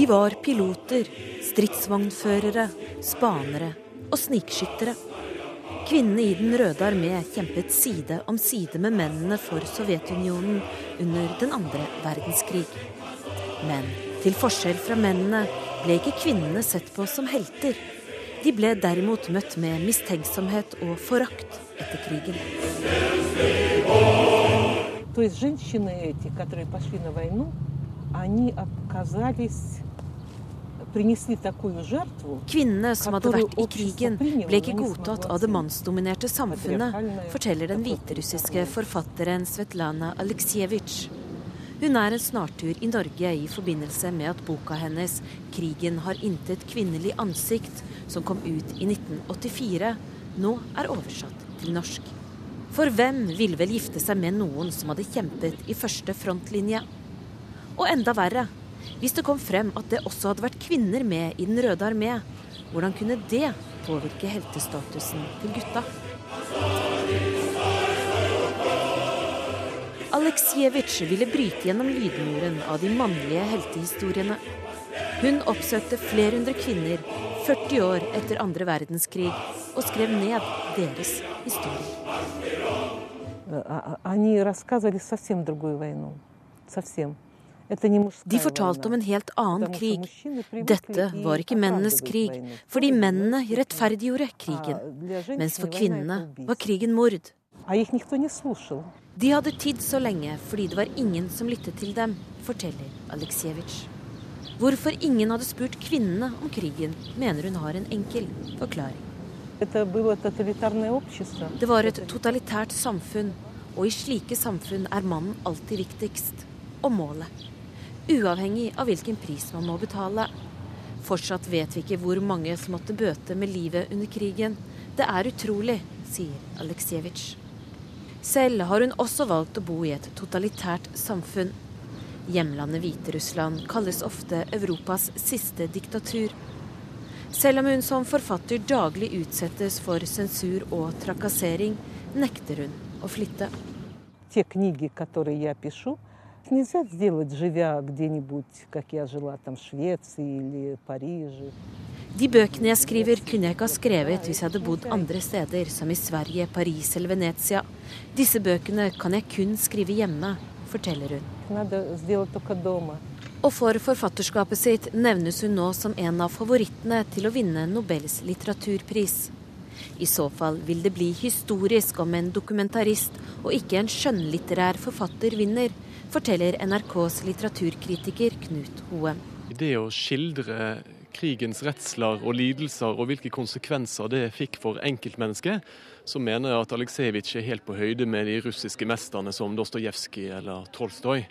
De var piloter, stridsvognførere, spanere og snikskyttere. Kvinnene i Den røde armé kjempet side om side med mennene for Sovjetunionen under den andre verdenskrig. Men til forskjell fra mennene ble ikke kvinnene sett på som helter. De ble derimot møtt med mistenksomhet og forakt etter krigen. То есть женщины эти, которые пошли на войну, они оказались принесли такую жертву, Kvinnene som hadde vært i krigen, ble ikke godtatt av det mannsdominerte samfunnet, forteller den hviterussiske forfatteren Svetlana Aleksejevitsj. Hun er en snartur i Norge i forbindelse med at boka hennes 'Krigen har intet kvinnelig ansikt', som kom ut i 1984, nå er oversatt til norsk. For hvem ville vel gifte seg med noen som hadde kjempet i første frontlinje? Og enda verre hvis det kom frem at det også hadde vært kvinner med i Den røde armé, hvordan kunne det påvirke heltestatusen til gutta? Aleksejevitsj ville bryte gjennom lydmuren av de mannlige heltehistoriene. Hun oppsøkte flere hundre kvinner 40 år etter andre verdenskrig og skrev ned deres historie. А- а- Они рассказывали совсем другую войну. Совсем. De fortalte om en helt annen krig. Dette var ikke mennenes krig, fordi mennene rettferdiggjorde krigen. Mens for kvinnene var krigen mord. De hadde tid så lenge fordi det var ingen som lyttet til dem, forteller Aleksejevitsj. Hvorfor ingen hadde spurt kvinnene om krigen, mener hun har en enkel forklaring. Det var et totalitært samfunn, og i slike samfunn er mannen alltid viktigst. Og målet Uavhengig av hvilken pris man må betale. Fortsatt vet vi ikke hvor mange som måtte bøte med livet under krigen. Det er utrolig, sier Aleksejevitsj. Selv har hun også valgt å bo i et totalitært samfunn. Hjemlandet Hviterussland kalles ofte Europas siste diktatur. Selv om hun som forfatter daglig utsettes for sensur og trakassering, nekter hun å flytte. Те книги, которые я пишу, нельзя сделать, живя где-нибудь, как я жила там в Швеции или Париже. De bøkene jeg skriver, kunne jeg ikke ha skrevet hvis jeg hadde bodd andre steder, som i Sverige, Paris eller Venezia. Disse bøkene kan jeg kun skrive hjemme, forteller hun. Надо сделать только дома. Og for forfatterskapet sitt nevnes hun nå som en av favorittene til å vinne Nobels litteraturpris. I så fall vil det bli historisk om en dokumentarist og ikke en skjønnlitterær forfatter vinner, forteller NRKs litteraturkritiker Knut Hoe. Det å skildre krigens redsler og lidelser og hvilke konsekvenser det fikk for enkeltmennesket, så mener jeg at Aleksejevitsj er helt på høyde med de russiske mesterne som Dostojevskij eller Tolstoy.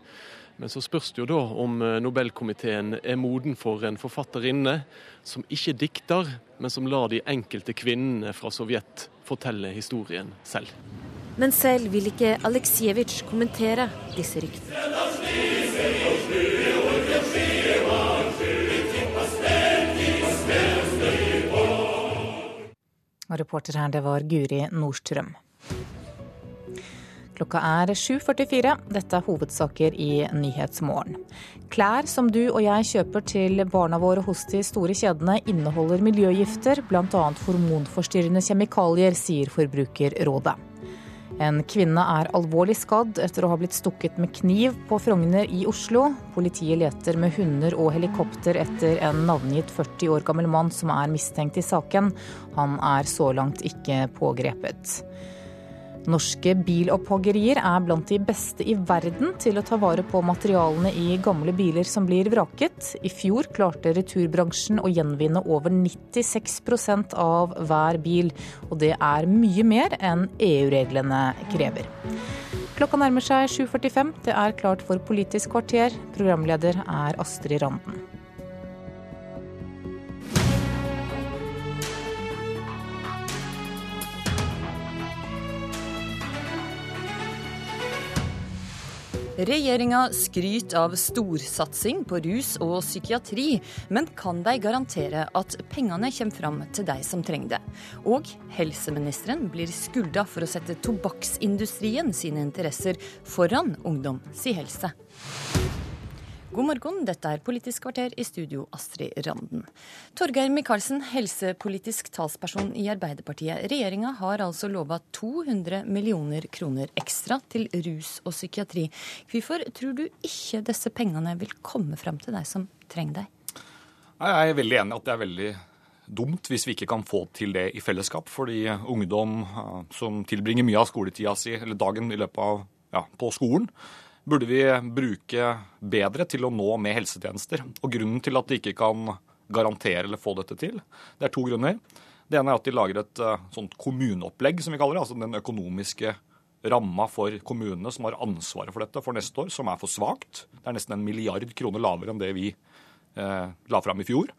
Men så spørs det jo da om eh, Nobelkomiteen er moden for en forfatterinne som ikke dikter, men som lar de enkelte kvinnene fra Sovjet fortelle historien selv. Men selv vil ikke Aleksejevitsj kommentere disse ryktene. Og reporter her, det var Guri Nordstrøm. Klokka er 7.44. Dette er hovedsaker i Nyhetsmorgen. Klær som du og jeg kjøper til barna våre hos de store kjedene, inneholder miljøgifter, bl.a. hormonforstyrrende kjemikalier, sier Forbrukerrådet. En kvinne er alvorlig skadd etter å ha blitt stukket med kniv på Frogner i Oslo. Politiet leter med hunder og helikopter etter en navngitt 40 år gammel mann som er mistenkt i saken. Han er så langt ikke pågrepet. Norske bilopphoggerier er blant de beste i verden til å ta vare på materialene i gamle biler som blir vraket. I fjor klarte returbransjen å gjenvinne over 96% av hver bil, og det er mye mer enn EU-reglene krever. Klokka nærmer seg 7.45. Det er klart for Politisk kvarter. Programleder er Astrid Randen. Regjeringa skryter av storsatsing på rus og psykiatri, men kan de garantere at pengene kommer fram til de som trenger det? Og helseministeren blir skylda for å sette tobakksindustrien sine interesser foran ungdom si helse. God morgen, dette er Politisk kvarter i studio Astrid Randen. Torgeir Micaelsen, helsepolitisk talsperson i Arbeiderpartiet. Regjeringa har altså lova 200 millioner kroner ekstra til rus og psykiatri. Hvorfor tror du ikke disse pengene vil komme fram til deg som trenger deg? Jeg er veldig enig i at det er veldig dumt hvis vi ikke kan få til det i fellesskap. Fordi ungdom eh, som tilbringer mye av skoletida si, eller dagen i løpet av, ja, på skolen, burde vi bruke bedre til å nå med helsetjenester. Og grunnen til at de ikke kan garantere eller få dette til, det er to grunner. Det ene er at de lager et uh, sånt kommuneopplegg, som vi kaller det. Altså den økonomiske ramma for kommunene som har ansvaret for dette for neste år, som er for svakt. Det er nesten en milliard kroner lavere enn det vi eh, la fram i fjor.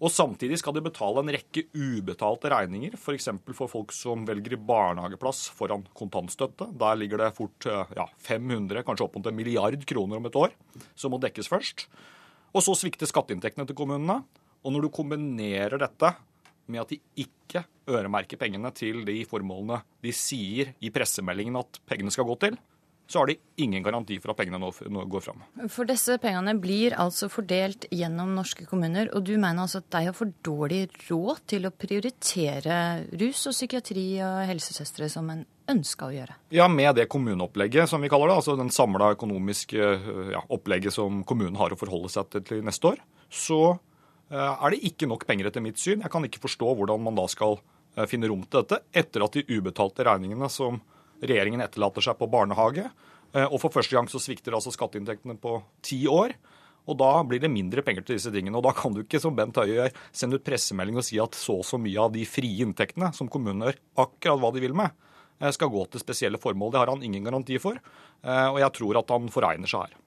Og samtidig skal de betale en rekke ubetalte regninger, f.eks. For, for folk som velger barnehageplass foran kontantstøtte. Der ligger det fort ja, 500, kanskje opp mot en milliard kroner om et år, som må dekkes først. Og så svikter skatteinntektene til kommunene. Og når du kombinerer dette med at de ikke øremerker pengene til de formålene de sier i pressemeldingen at pengene skal gå til, så har de ingen garanti for at pengene nå, går fram. For disse pengene blir altså fordelt gjennom norske kommuner, og du mener altså at de har for dårlig råd til å prioritere rus og psykiatri og helsesøstre som en ønska å gjøre? Ja, med det kommuneopplegget som vi kaller det, altså den samla økonomiske ja, opplegget som kommunen har å forholde seg til til neste år, så eh, er det ikke nok penger etter mitt syn. Jeg kan ikke forstå hvordan man da skal eh, finne rom til dette etter at de ubetalte regningene som regjeringen etterlater seg på barnehage. Eh, og for første gang så svikter altså skatteinntektene på ti år. Og da blir det mindre penger til disse tingene. Og da kan du ikke som Bent Høie gjør, sende ut pressemelding og si at så og så mye av de frie inntektene som kommunene gjør akkurat hva de vil med, eh, skal gå til spesielle formål. Det har han ingen garanti for. Eh, og jeg tror at han foregner seg her.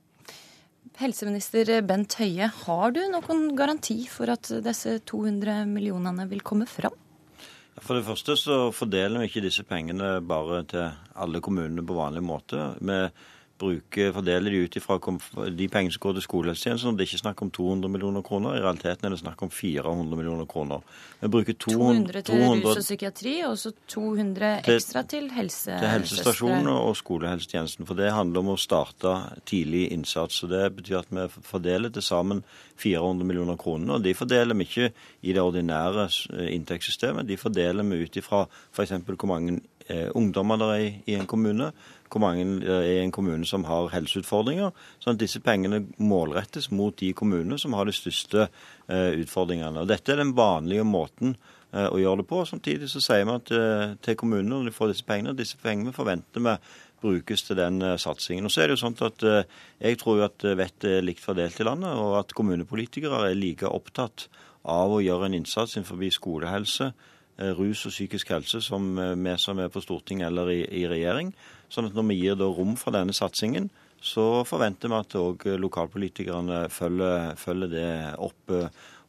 Helseminister Bent Høie, har du noen garanti for at disse 200 millionene vil komme fram? For det første så fordeler vi ikke disse pengene bare til alle kommunene på vanlig måte. Vi bruker, fordeler de ut ifra de pengene som går til skolehelsetjenesten. Det er ikke snakk om 200 millioner kroner, i realiteten er det snakk om 400 millioner kroner. Vi bruker 200, 200 til 200, rus og psykiatri, og så 200 ekstra til helse, til helsestasjonene og skolehelsetjenesten. For det handler om å starte tidlig innsats. og Det betyr at vi fordeler til sammen 400 millioner kroner. Og de fordeler vi ikke i det ordinære inntektssystemet, de fordeler vi ut ifra f.eks. hvor mange eh, ungdommer det er i en kommune, hvor mange er i en kommune som har helseutfordringer. sånn at disse pengene målrettes mot de kommunene som har de største eh, utfordringene. Og Dette er den vanlige måten eh, å gjøre det på. Samtidig så sier vi at, eh, til kommunene når de får disse pengene, disse pengene forventer vi brukes til den satsingen. Og så er det jo sånn at Jeg tror jo at vettet er likt fordelt i landet, og at kommunepolitikere er like opptatt av å gjøre en innsats innenfor skolehelse, rus og psykisk helse som vi som er på Stortinget eller i, i regjering. Sånn at når vi gir rom for denne satsingen, så forventer vi at òg lokalpolitikerne følger, følger, det opp.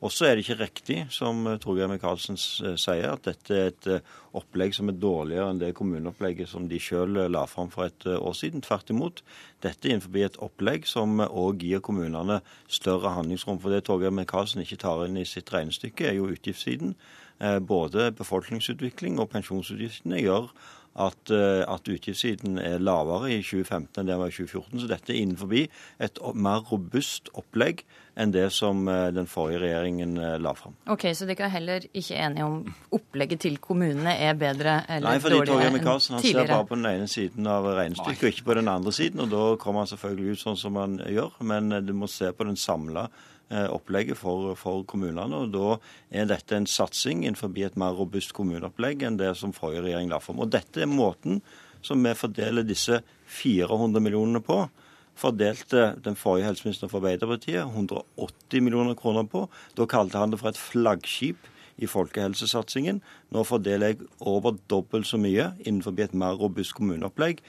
Og så er det ikke riktig, som Torgeir Micaelsen sier, at dette er et opplegg som er dårligere enn det kommuneopplegget som de sjøl la fram for et år siden. Tvert imot. Dette er innenfor et opplegg som òg gir kommunene større handlingsrom. For det Torgeir Micaelsen ikke tar inn i sitt regnestykke, er jo utgiftssiden. Eh, både befolkningsutvikling og pensjonsutgiftene gjør at, eh, at utgiftssiden er lavere i 2015 enn det var i 2014. Så dette er innenfor et mer robust opplegg enn det som eh, den forrige regjeringen eh, la fram. Ok, Så dere er heller ikke enige om opplegget til kommunene er bedre eller Nei, fordi dårligere enn tidligere? Han ser bare på den ene siden av regnestykket og ikke på den andre siden. og Da kommer han selvfølgelig ut sånn som han gjør, men du må se på den samla opplegget for, for, kommunene. og Da er dette en satsing innenfor et mer robust kommuneopplegg enn det som forrige regjering la fram. Og Dette er måten som vi fordeler disse 400 millionene på. Fordelte den forrige helseministeren for Arbeiderpartiet 180 millioner kroner på. Da kalte han det for et flaggskip i folkehelsesatsingen. Nå fordeler jeg over dobbelt så mye innenfor et mer robust kommuneopplegg.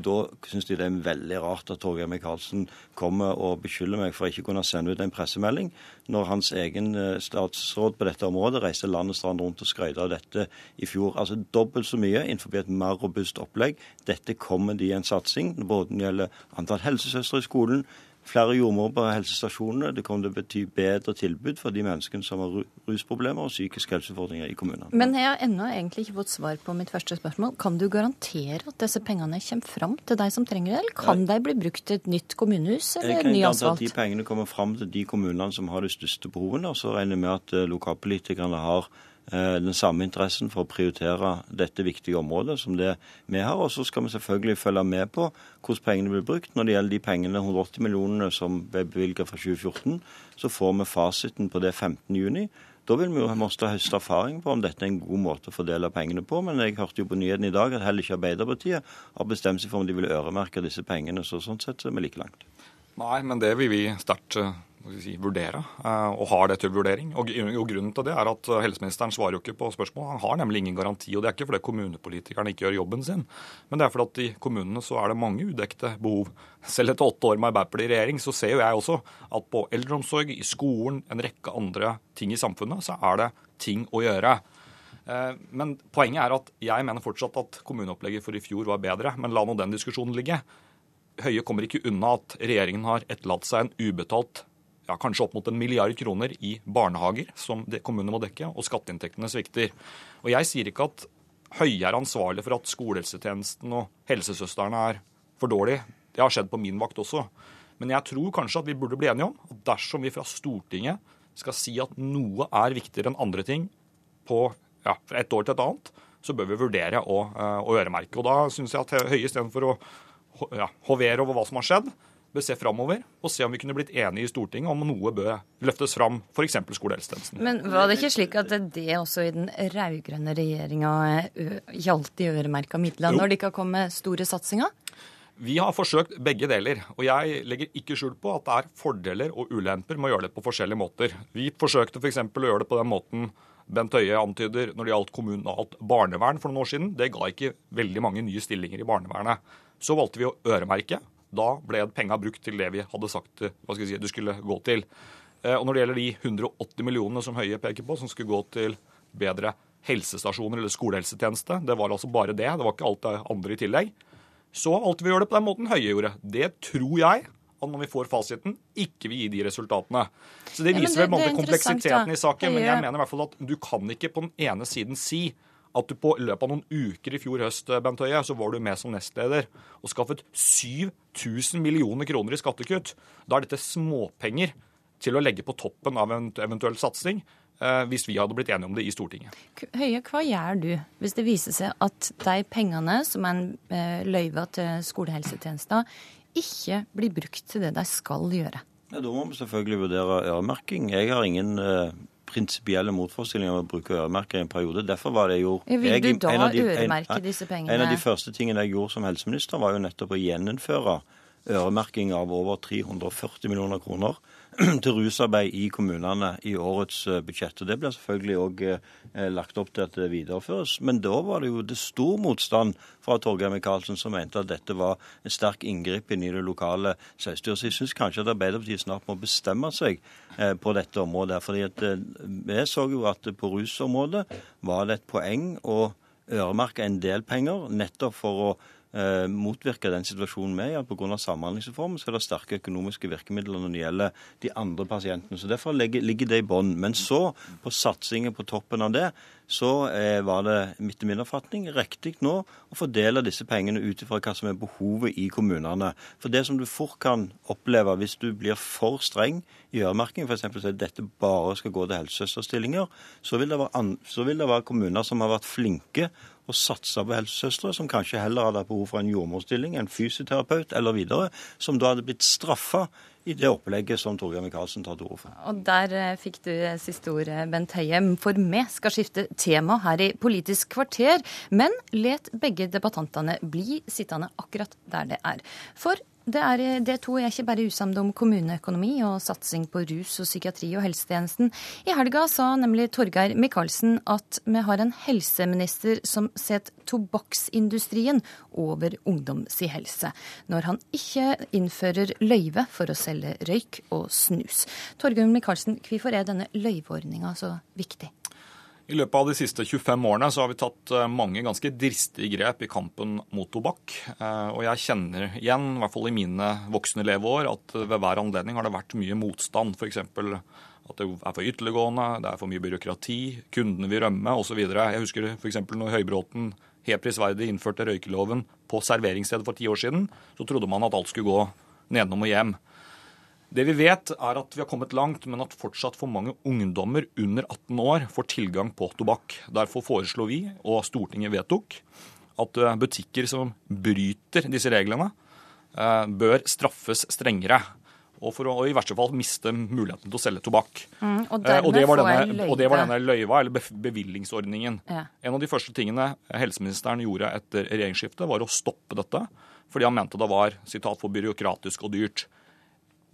Da syns de det er veldig rart at Torgeir Micaelsen kommer og beskylder meg for ikke å kunne sende ut en pressemelding, når hans egen eh, statsråd på dette området reiste og strand rundt og skrøt av dette i fjor. Altså dobbelt så mye innenfor et mer robust opplegg. Dette kommer de i en satsing, både når det gjelder antall helsesøstre i skolen, flere jordmødre på helsestasjonene. Det kommer til å bety bedre tilbud for de menneskene som har rusproblemer og psykiske helseutfordringer i kommunene. Men jeg har ennå egentlig ikke fått svar på mitt første spørsmål. Kan du garantere at disse pengene kommer fram til deg som trenger det, eller kan de bli brukt til et nytt kommunehus eller ny asfalt? Jeg kan garantere at de pengene kommer fram til de kommunene som har de største behovene. Og så regner jeg med at eh, lokalpolitikerne har den samme interessen for å prioritere dette viktige området som det vi har. Og så skal vi selvfølgelig følge med på hvordan pengene blir brukt. Når det gjelder de pengene, 180 millionene som ble bevilget fra 2014, så får vi fasiten på det 15.6. Da vil vi jo måtte høste erfaring på om dette er en god måte å fordele pengene på. Men jeg hørte jo på nyheten i dag at heller ikke Arbeiderpartiet har bestemt seg for om de vil øremerke disse pengene. Så sånn sett så er vi like langt. Nei, men det vil vi sterkt eh, si, vurdere, eh, og har det til vurdering. Og, Grunnen til det er at eh, helseministeren svarer jo ikke på spørsmål. Han har nemlig ingen garanti. og Det er ikke fordi kommunepolitikerne ikke gjør jobben sin, men det er fordi at i kommunene så er det mange udekte behov. Selv etter åtte år med Arbeiderpartiet i regjering så ser jo jeg også at på eldreomsorg, i skolen, en rekke andre ting i samfunnet, så er det ting å gjøre. Eh, men poenget er at jeg mener fortsatt at kommuneopplegget for i fjor var bedre. Men la nå den diskusjonen ligge. Høie kommer ikke unna at regjeringen har etterlatt seg en ubetalt ja, kanskje opp mot en milliard kroner i barnehager som kommunene må dekke, og skatteinntektene svikter. Og Jeg sier ikke at Høie er ansvarlig for at skolehelsetjenesten og helsesøstrene er for dårlig. Det har skjedd på min vakt også. Men jeg tror kanskje at vi burde bli enige om at dersom vi fra Stortinget skal si at noe er viktigere enn andre ting på, ja, fra et år til et annet, så bør vi vurdere å, eh, å øremerke. Og Da syns jeg at Høie istedenfor å ja, hovere over hva som har skjedd, bør se framover og se om vi kunne blitt enige i Stortinget om noe bør løftes fram, f.eks. skolehelsetjenesten. Men var det ikke slik at det også i den rød-grønne regjeringa gjaldt de øremerka midlene, når det ikke har kommet store satsinger? Vi har forsøkt begge deler, og jeg legger ikke skjul på at det er fordeler og ulemper med å gjøre det på forskjellige måter. Vi forsøkte f.eks. For å gjøre det på den måten Bent Høie antyder når det gjaldt kommunalt barnevern for noen år siden. Det ga ikke veldig mange nye stillinger i barnevernet. Så valgte vi å øremerke. Da ble penga brukt til det vi hadde sagt hva skal si, det skulle gå til. Eh, og Når det gjelder de 180 millionene som Høie peker på, som skulle gå til bedre helsestasjoner eller skolehelsetjeneste, det var altså bare det, det var ikke alt det andre i tillegg, så valgte vi å gjøre det på den måten Høie gjorde. Det tror jeg at når vi får fasiten, ikke vil gi de resultatene. Så Det viser ja, det, vel kompleksiteten i saken, men jeg mener i hvert fall at du kan ikke på den ene siden si at du på løpet av noen uker i fjor høst Bent Høie, så var du med som nestleder og skaffet 7000 millioner kroner i skattekutt. Da er dette småpenger til å legge på toppen av en eventuell satsing. Eh, hvis vi hadde blitt enige om det i Stortinget. Høie, hva gjør du hvis det viser seg at de pengene som en løyver til skolehelsetjenester, ikke blir brukt til det de skal gjøre? Ja, Da må vi selvfølgelig vurdere øremerking. Jeg har ingen prinsipielle motforestillinger om å bruke øremerker i en periode. Derfor var det jo Vil jeg, du da de, øremerke en, disse pengene? En av de første tingene jeg gjorde som helseminister, var jo nettopp å gjeninnføre øremerking av over 340 millioner kroner til rusarbeid i kommunene i årets eh, budsjett. Og Det blir selvfølgelig òg eh, lagt opp til at det videreføres. Men da var det jo det stor motstand fra Torgeir Micaelsen, som mente at dette var en sterk inngripen i det lokale selvstyret. Så jeg syns kanskje at Arbeiderpartiet snart må bestemme seg eh, på dette området. fordi at Vi så jo at på rusområdet var det et poeng å øremerke en del penger nettopp for å eh, motvirke den situasjonen vi er i. grunn Pga. Samhandlingsreformen så er det sterke økonomiske virkemidler når det gjelder de andre pasientene. så Derfor ligger det i bånn. Men så, på satsingen på toppen av det, så eh, var det etter min oppfatning riktig nå å fordele disse pengene ut ifra hva som er behovet i kommunene. For det som du fort kan oppleve hvis du blir for streng i øremerking, f.eks. at dette bare skal gå til helsesøsterstillinger, så vil, så vil det være kommuner som har vært flinke og satsa på helsesøstre, som kanskje heller hadde behov for en jordmorstilling, en fysioterapeut eller videre, som da hadde blitt straffa i det opplegget som Torgeir Micaelsen tar til orde for. Og Der eh, fikk du siste ord, eh, Bent Høie. For vi skal skifte tema her i Politisk kvarter, men let begge debattantene bli sittende akkurat der det er. For det, er, det to er ikke bare usamde om kommuneøkonomi og satsing på rus og psykiatri og helsetjenesten. I helga sa nemlig Torgeir Micaelsen at vi har en helseminister som setter tobakksindustrien over ungdoms helse, når han ikke innfører løyve for å selge røyk og snus. Torgeir Micaelsen, hvorfor er denne løyveordninga så viktig? I løpet av de siste 25 årene så har vi tatt eh, mange ganske dristige grep i kampen mot tobakk. Eh, og jeg kjenner igjen, i hvert fall i mine voksne leveår, at ved hver anledning har det vært mye motstand. F.eks. at det er for ytterliggående, det er for mye byråkrati, kundene vil rømme osv. Jeg husker f.eks. når Høybråten helt prisverdig innførte røykeloven på serveringsstedet for ti år siden, så trodde man at alt skulle gå nedenom og hjem. Det vi vet, er at vi har kommet langt, men at fortsatt for mange ungdommer under 18 år får tilgang på tobakk. Derfor foreslo vi, og Stortinget vedtok, at eh, butikker som bryter disse reglene, eh, bør straffes strengere. Og for å i verste fall miste muligheten til å selge tobakk. Mm, og, eh, og, det denne, og, det var denne, løyva, eller bevillingsordningen. Ja. En av de første tingene helseministeren gjorde etter regjeringsskiftet, var å stoppe dette. Fordi han mente det var citat, for byråkratisk og dyrt.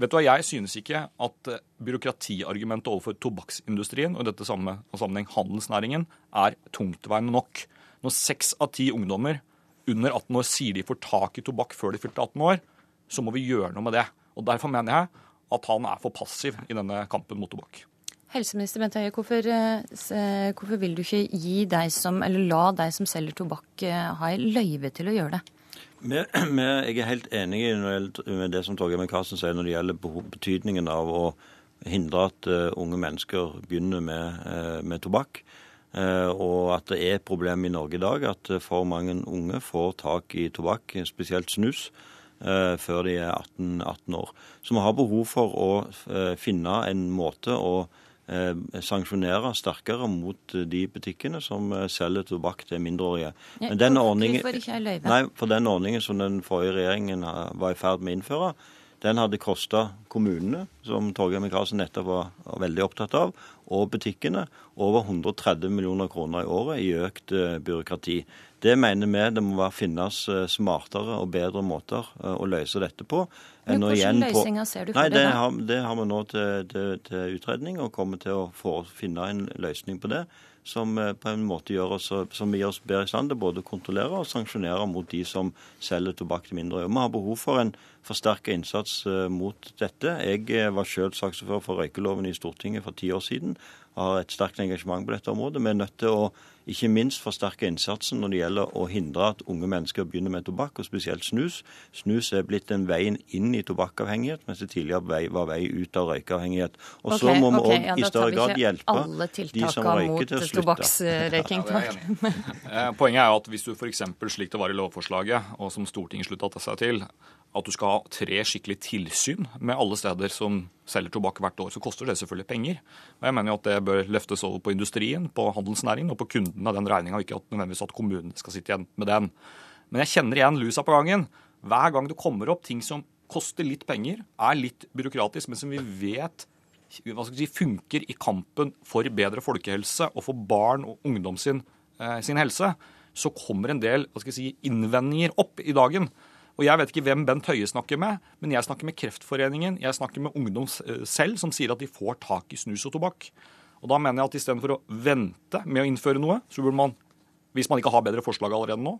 Vet du hva, Jeg synes ikke at eh, byråkratiargumentet overfor tobakksindustrien og i dette samme sammenheng handelsnæringen er tungtveiende nok. Når seks av ti ungdommer under 18 år sier de får tak i tobakk før de fylte 18 år, så må vi gjøre noe med det. Og Derfor mener jeg at han er for passiv i denne kampen mot tobakk. Helseminister Bent Høie, hvorfor, eh, hvorfor, vil du ikke gi deg som, eller la deg som selger tobakk, eh, ha løyve til å gjøre det? jeg er helt enig med det som Torgeir Micaelsen sier når det gjelder betydningen av å hindre at uh, unge mennesker begynner med, uh, med tobakk. Uh, og at det er et problem i Norge i dag at for mange unge får tak i tobakk, spesielt snus, før de er 18, 18, år. Så vi har behov for å finne en måte å sanksjonere sterkere mot eh, de butikkene som eh, selger tobakk til mindreårige. Men den ordningen, nei, for den ordningen som den forrige regjeringen var i ferd med å innføre, den hadde kosta kommunene, som Torgeir Micaelsen nettopp var veldig opptatt av, og butikkene over 130 millioner kroner i året i økt byråkrati. Det mener vi det må finnes smartere og bedre måter å løse dette på men Hvilke løsninger ser du for deg? Det, har, det har vi nå til, til, til, utredning, og kommer til å få, finne en løsning på det. Som eh, på en måte gjør oss, som gir oss bedre i stand til både å kontrollere og sanksjonere mot de som selger tobakk til mindreårige. Vi har behov for en forsterket innsats eh, mot dette. Jeg eh, var selv saksordfører for røykeloven i Stortinget for ti år siden. Har et sterkt engasjement på dette området. Vi er nødt til å ikke minst forsterke innsatsen når det gjelder å hindre at unge mennesker begynner med tobakk, og spesielt snus. Snus er blitt en veien inn i tobakkavhengighet, mens det tidligere var vei ut av røykeavhengighet. Og så okay, må vi òg okay, ja, i større grad hjelpe de som røyker, til å slutte. Ja, poenget er jo at hvis du f.eks. slik det var i lovforslaget, og som Stortinget slutta seg til, at du skal ha tre skikkelig tilsyn med alle steder som selger tobakk hvert år, så koster det selvfølgelig penger. Og Jeg mener jo at det bør løftes over på industrien, på handelsnæringen og på kundene den regninga, ikke at nødvendigvis at kommunene skal sitte igjen med den. Men jeg kjenner igjen lusa på gangen. Hver gang det kommer opp ting som koster litt penger, er litt byråkratisk, men som vi vet si, funker i kampen for bedre folkehelse og for barn og ungdom sin, eh, sin helse, så kommer en del si, innvendinger opp i dagen. Og Jeg vet ikke hvem Bent Høie snakker med, men jeg snakker med Kreftforeningen, jeg snakker med ungdom eh, selv, som sier at de får tak i snus og tobakk. Og Da mener jeg at istedenfor å vente med å innføre noe, så burde man, hvis man ikke har bedre forslag allerede nå,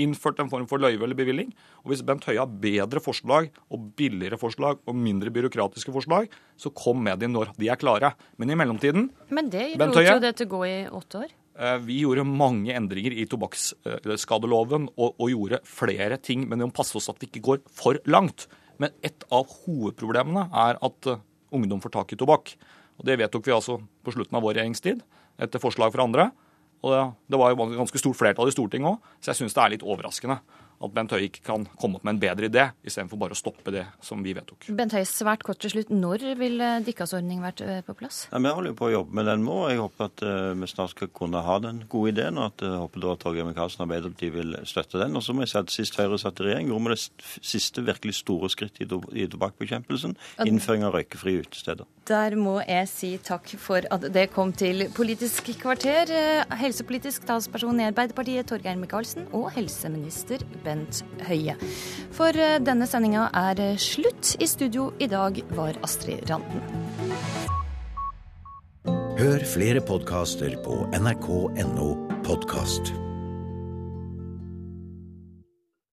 innført en form for løyve eller bevilling. Og hvis Bent Høie har bedre forslag og billigere forslag og mindre byråkratiske forslag, så kom med dem når de er klare. Men i mellomtiden Men det lot jo dette gå i åtte år? Eh, vi gjorde mange endringer i tobakksskadeloven og, og, gjorde flere ting, men vi må passe oss at vi ikke går for langt. Men et av hovedproblemene er at uh, ungdom får tak i tobakk. Og Det vedtok vi altså på slutten av vår regjeringstid, etter forslag fra andre. Og det, det var jo ganske stort flertall i Stortinget òg, så jeg syns det er litt overraskende at Bent Høie ikke kan komme opp med en bedre idé, istedenfor bare å stoppe det som vi vedtok. Bent Høie, svært kort til slutt. Når vil deres Dikkas-ordning vært eh, på plass? Ja, vi holder jo på å jobbe med den nå. Jeg håper at uh, vi snart skal kunne ha den gode ideen, og at jeg håper da at Torgeir Micaelsen og Arbeiderpartiet vil støtte den. Og så må jeg si at Sist Høyre satt i regjering, gjorde vi det siste virkelig store skritt i, i tobakkbekjempelsen. Innføring av røykefrie utesteder. Der må jeg si takk for at det kom til Politisk kvarter. Helsepolitisk talsperson i Arbeiderpartiet, Torgeir Micaelsen, og helseminister Bent Høie. For eh, denne sendinga er slutt. I studio i dag var Astrid Randen. Hør flere podkaster på nrk.no podkast.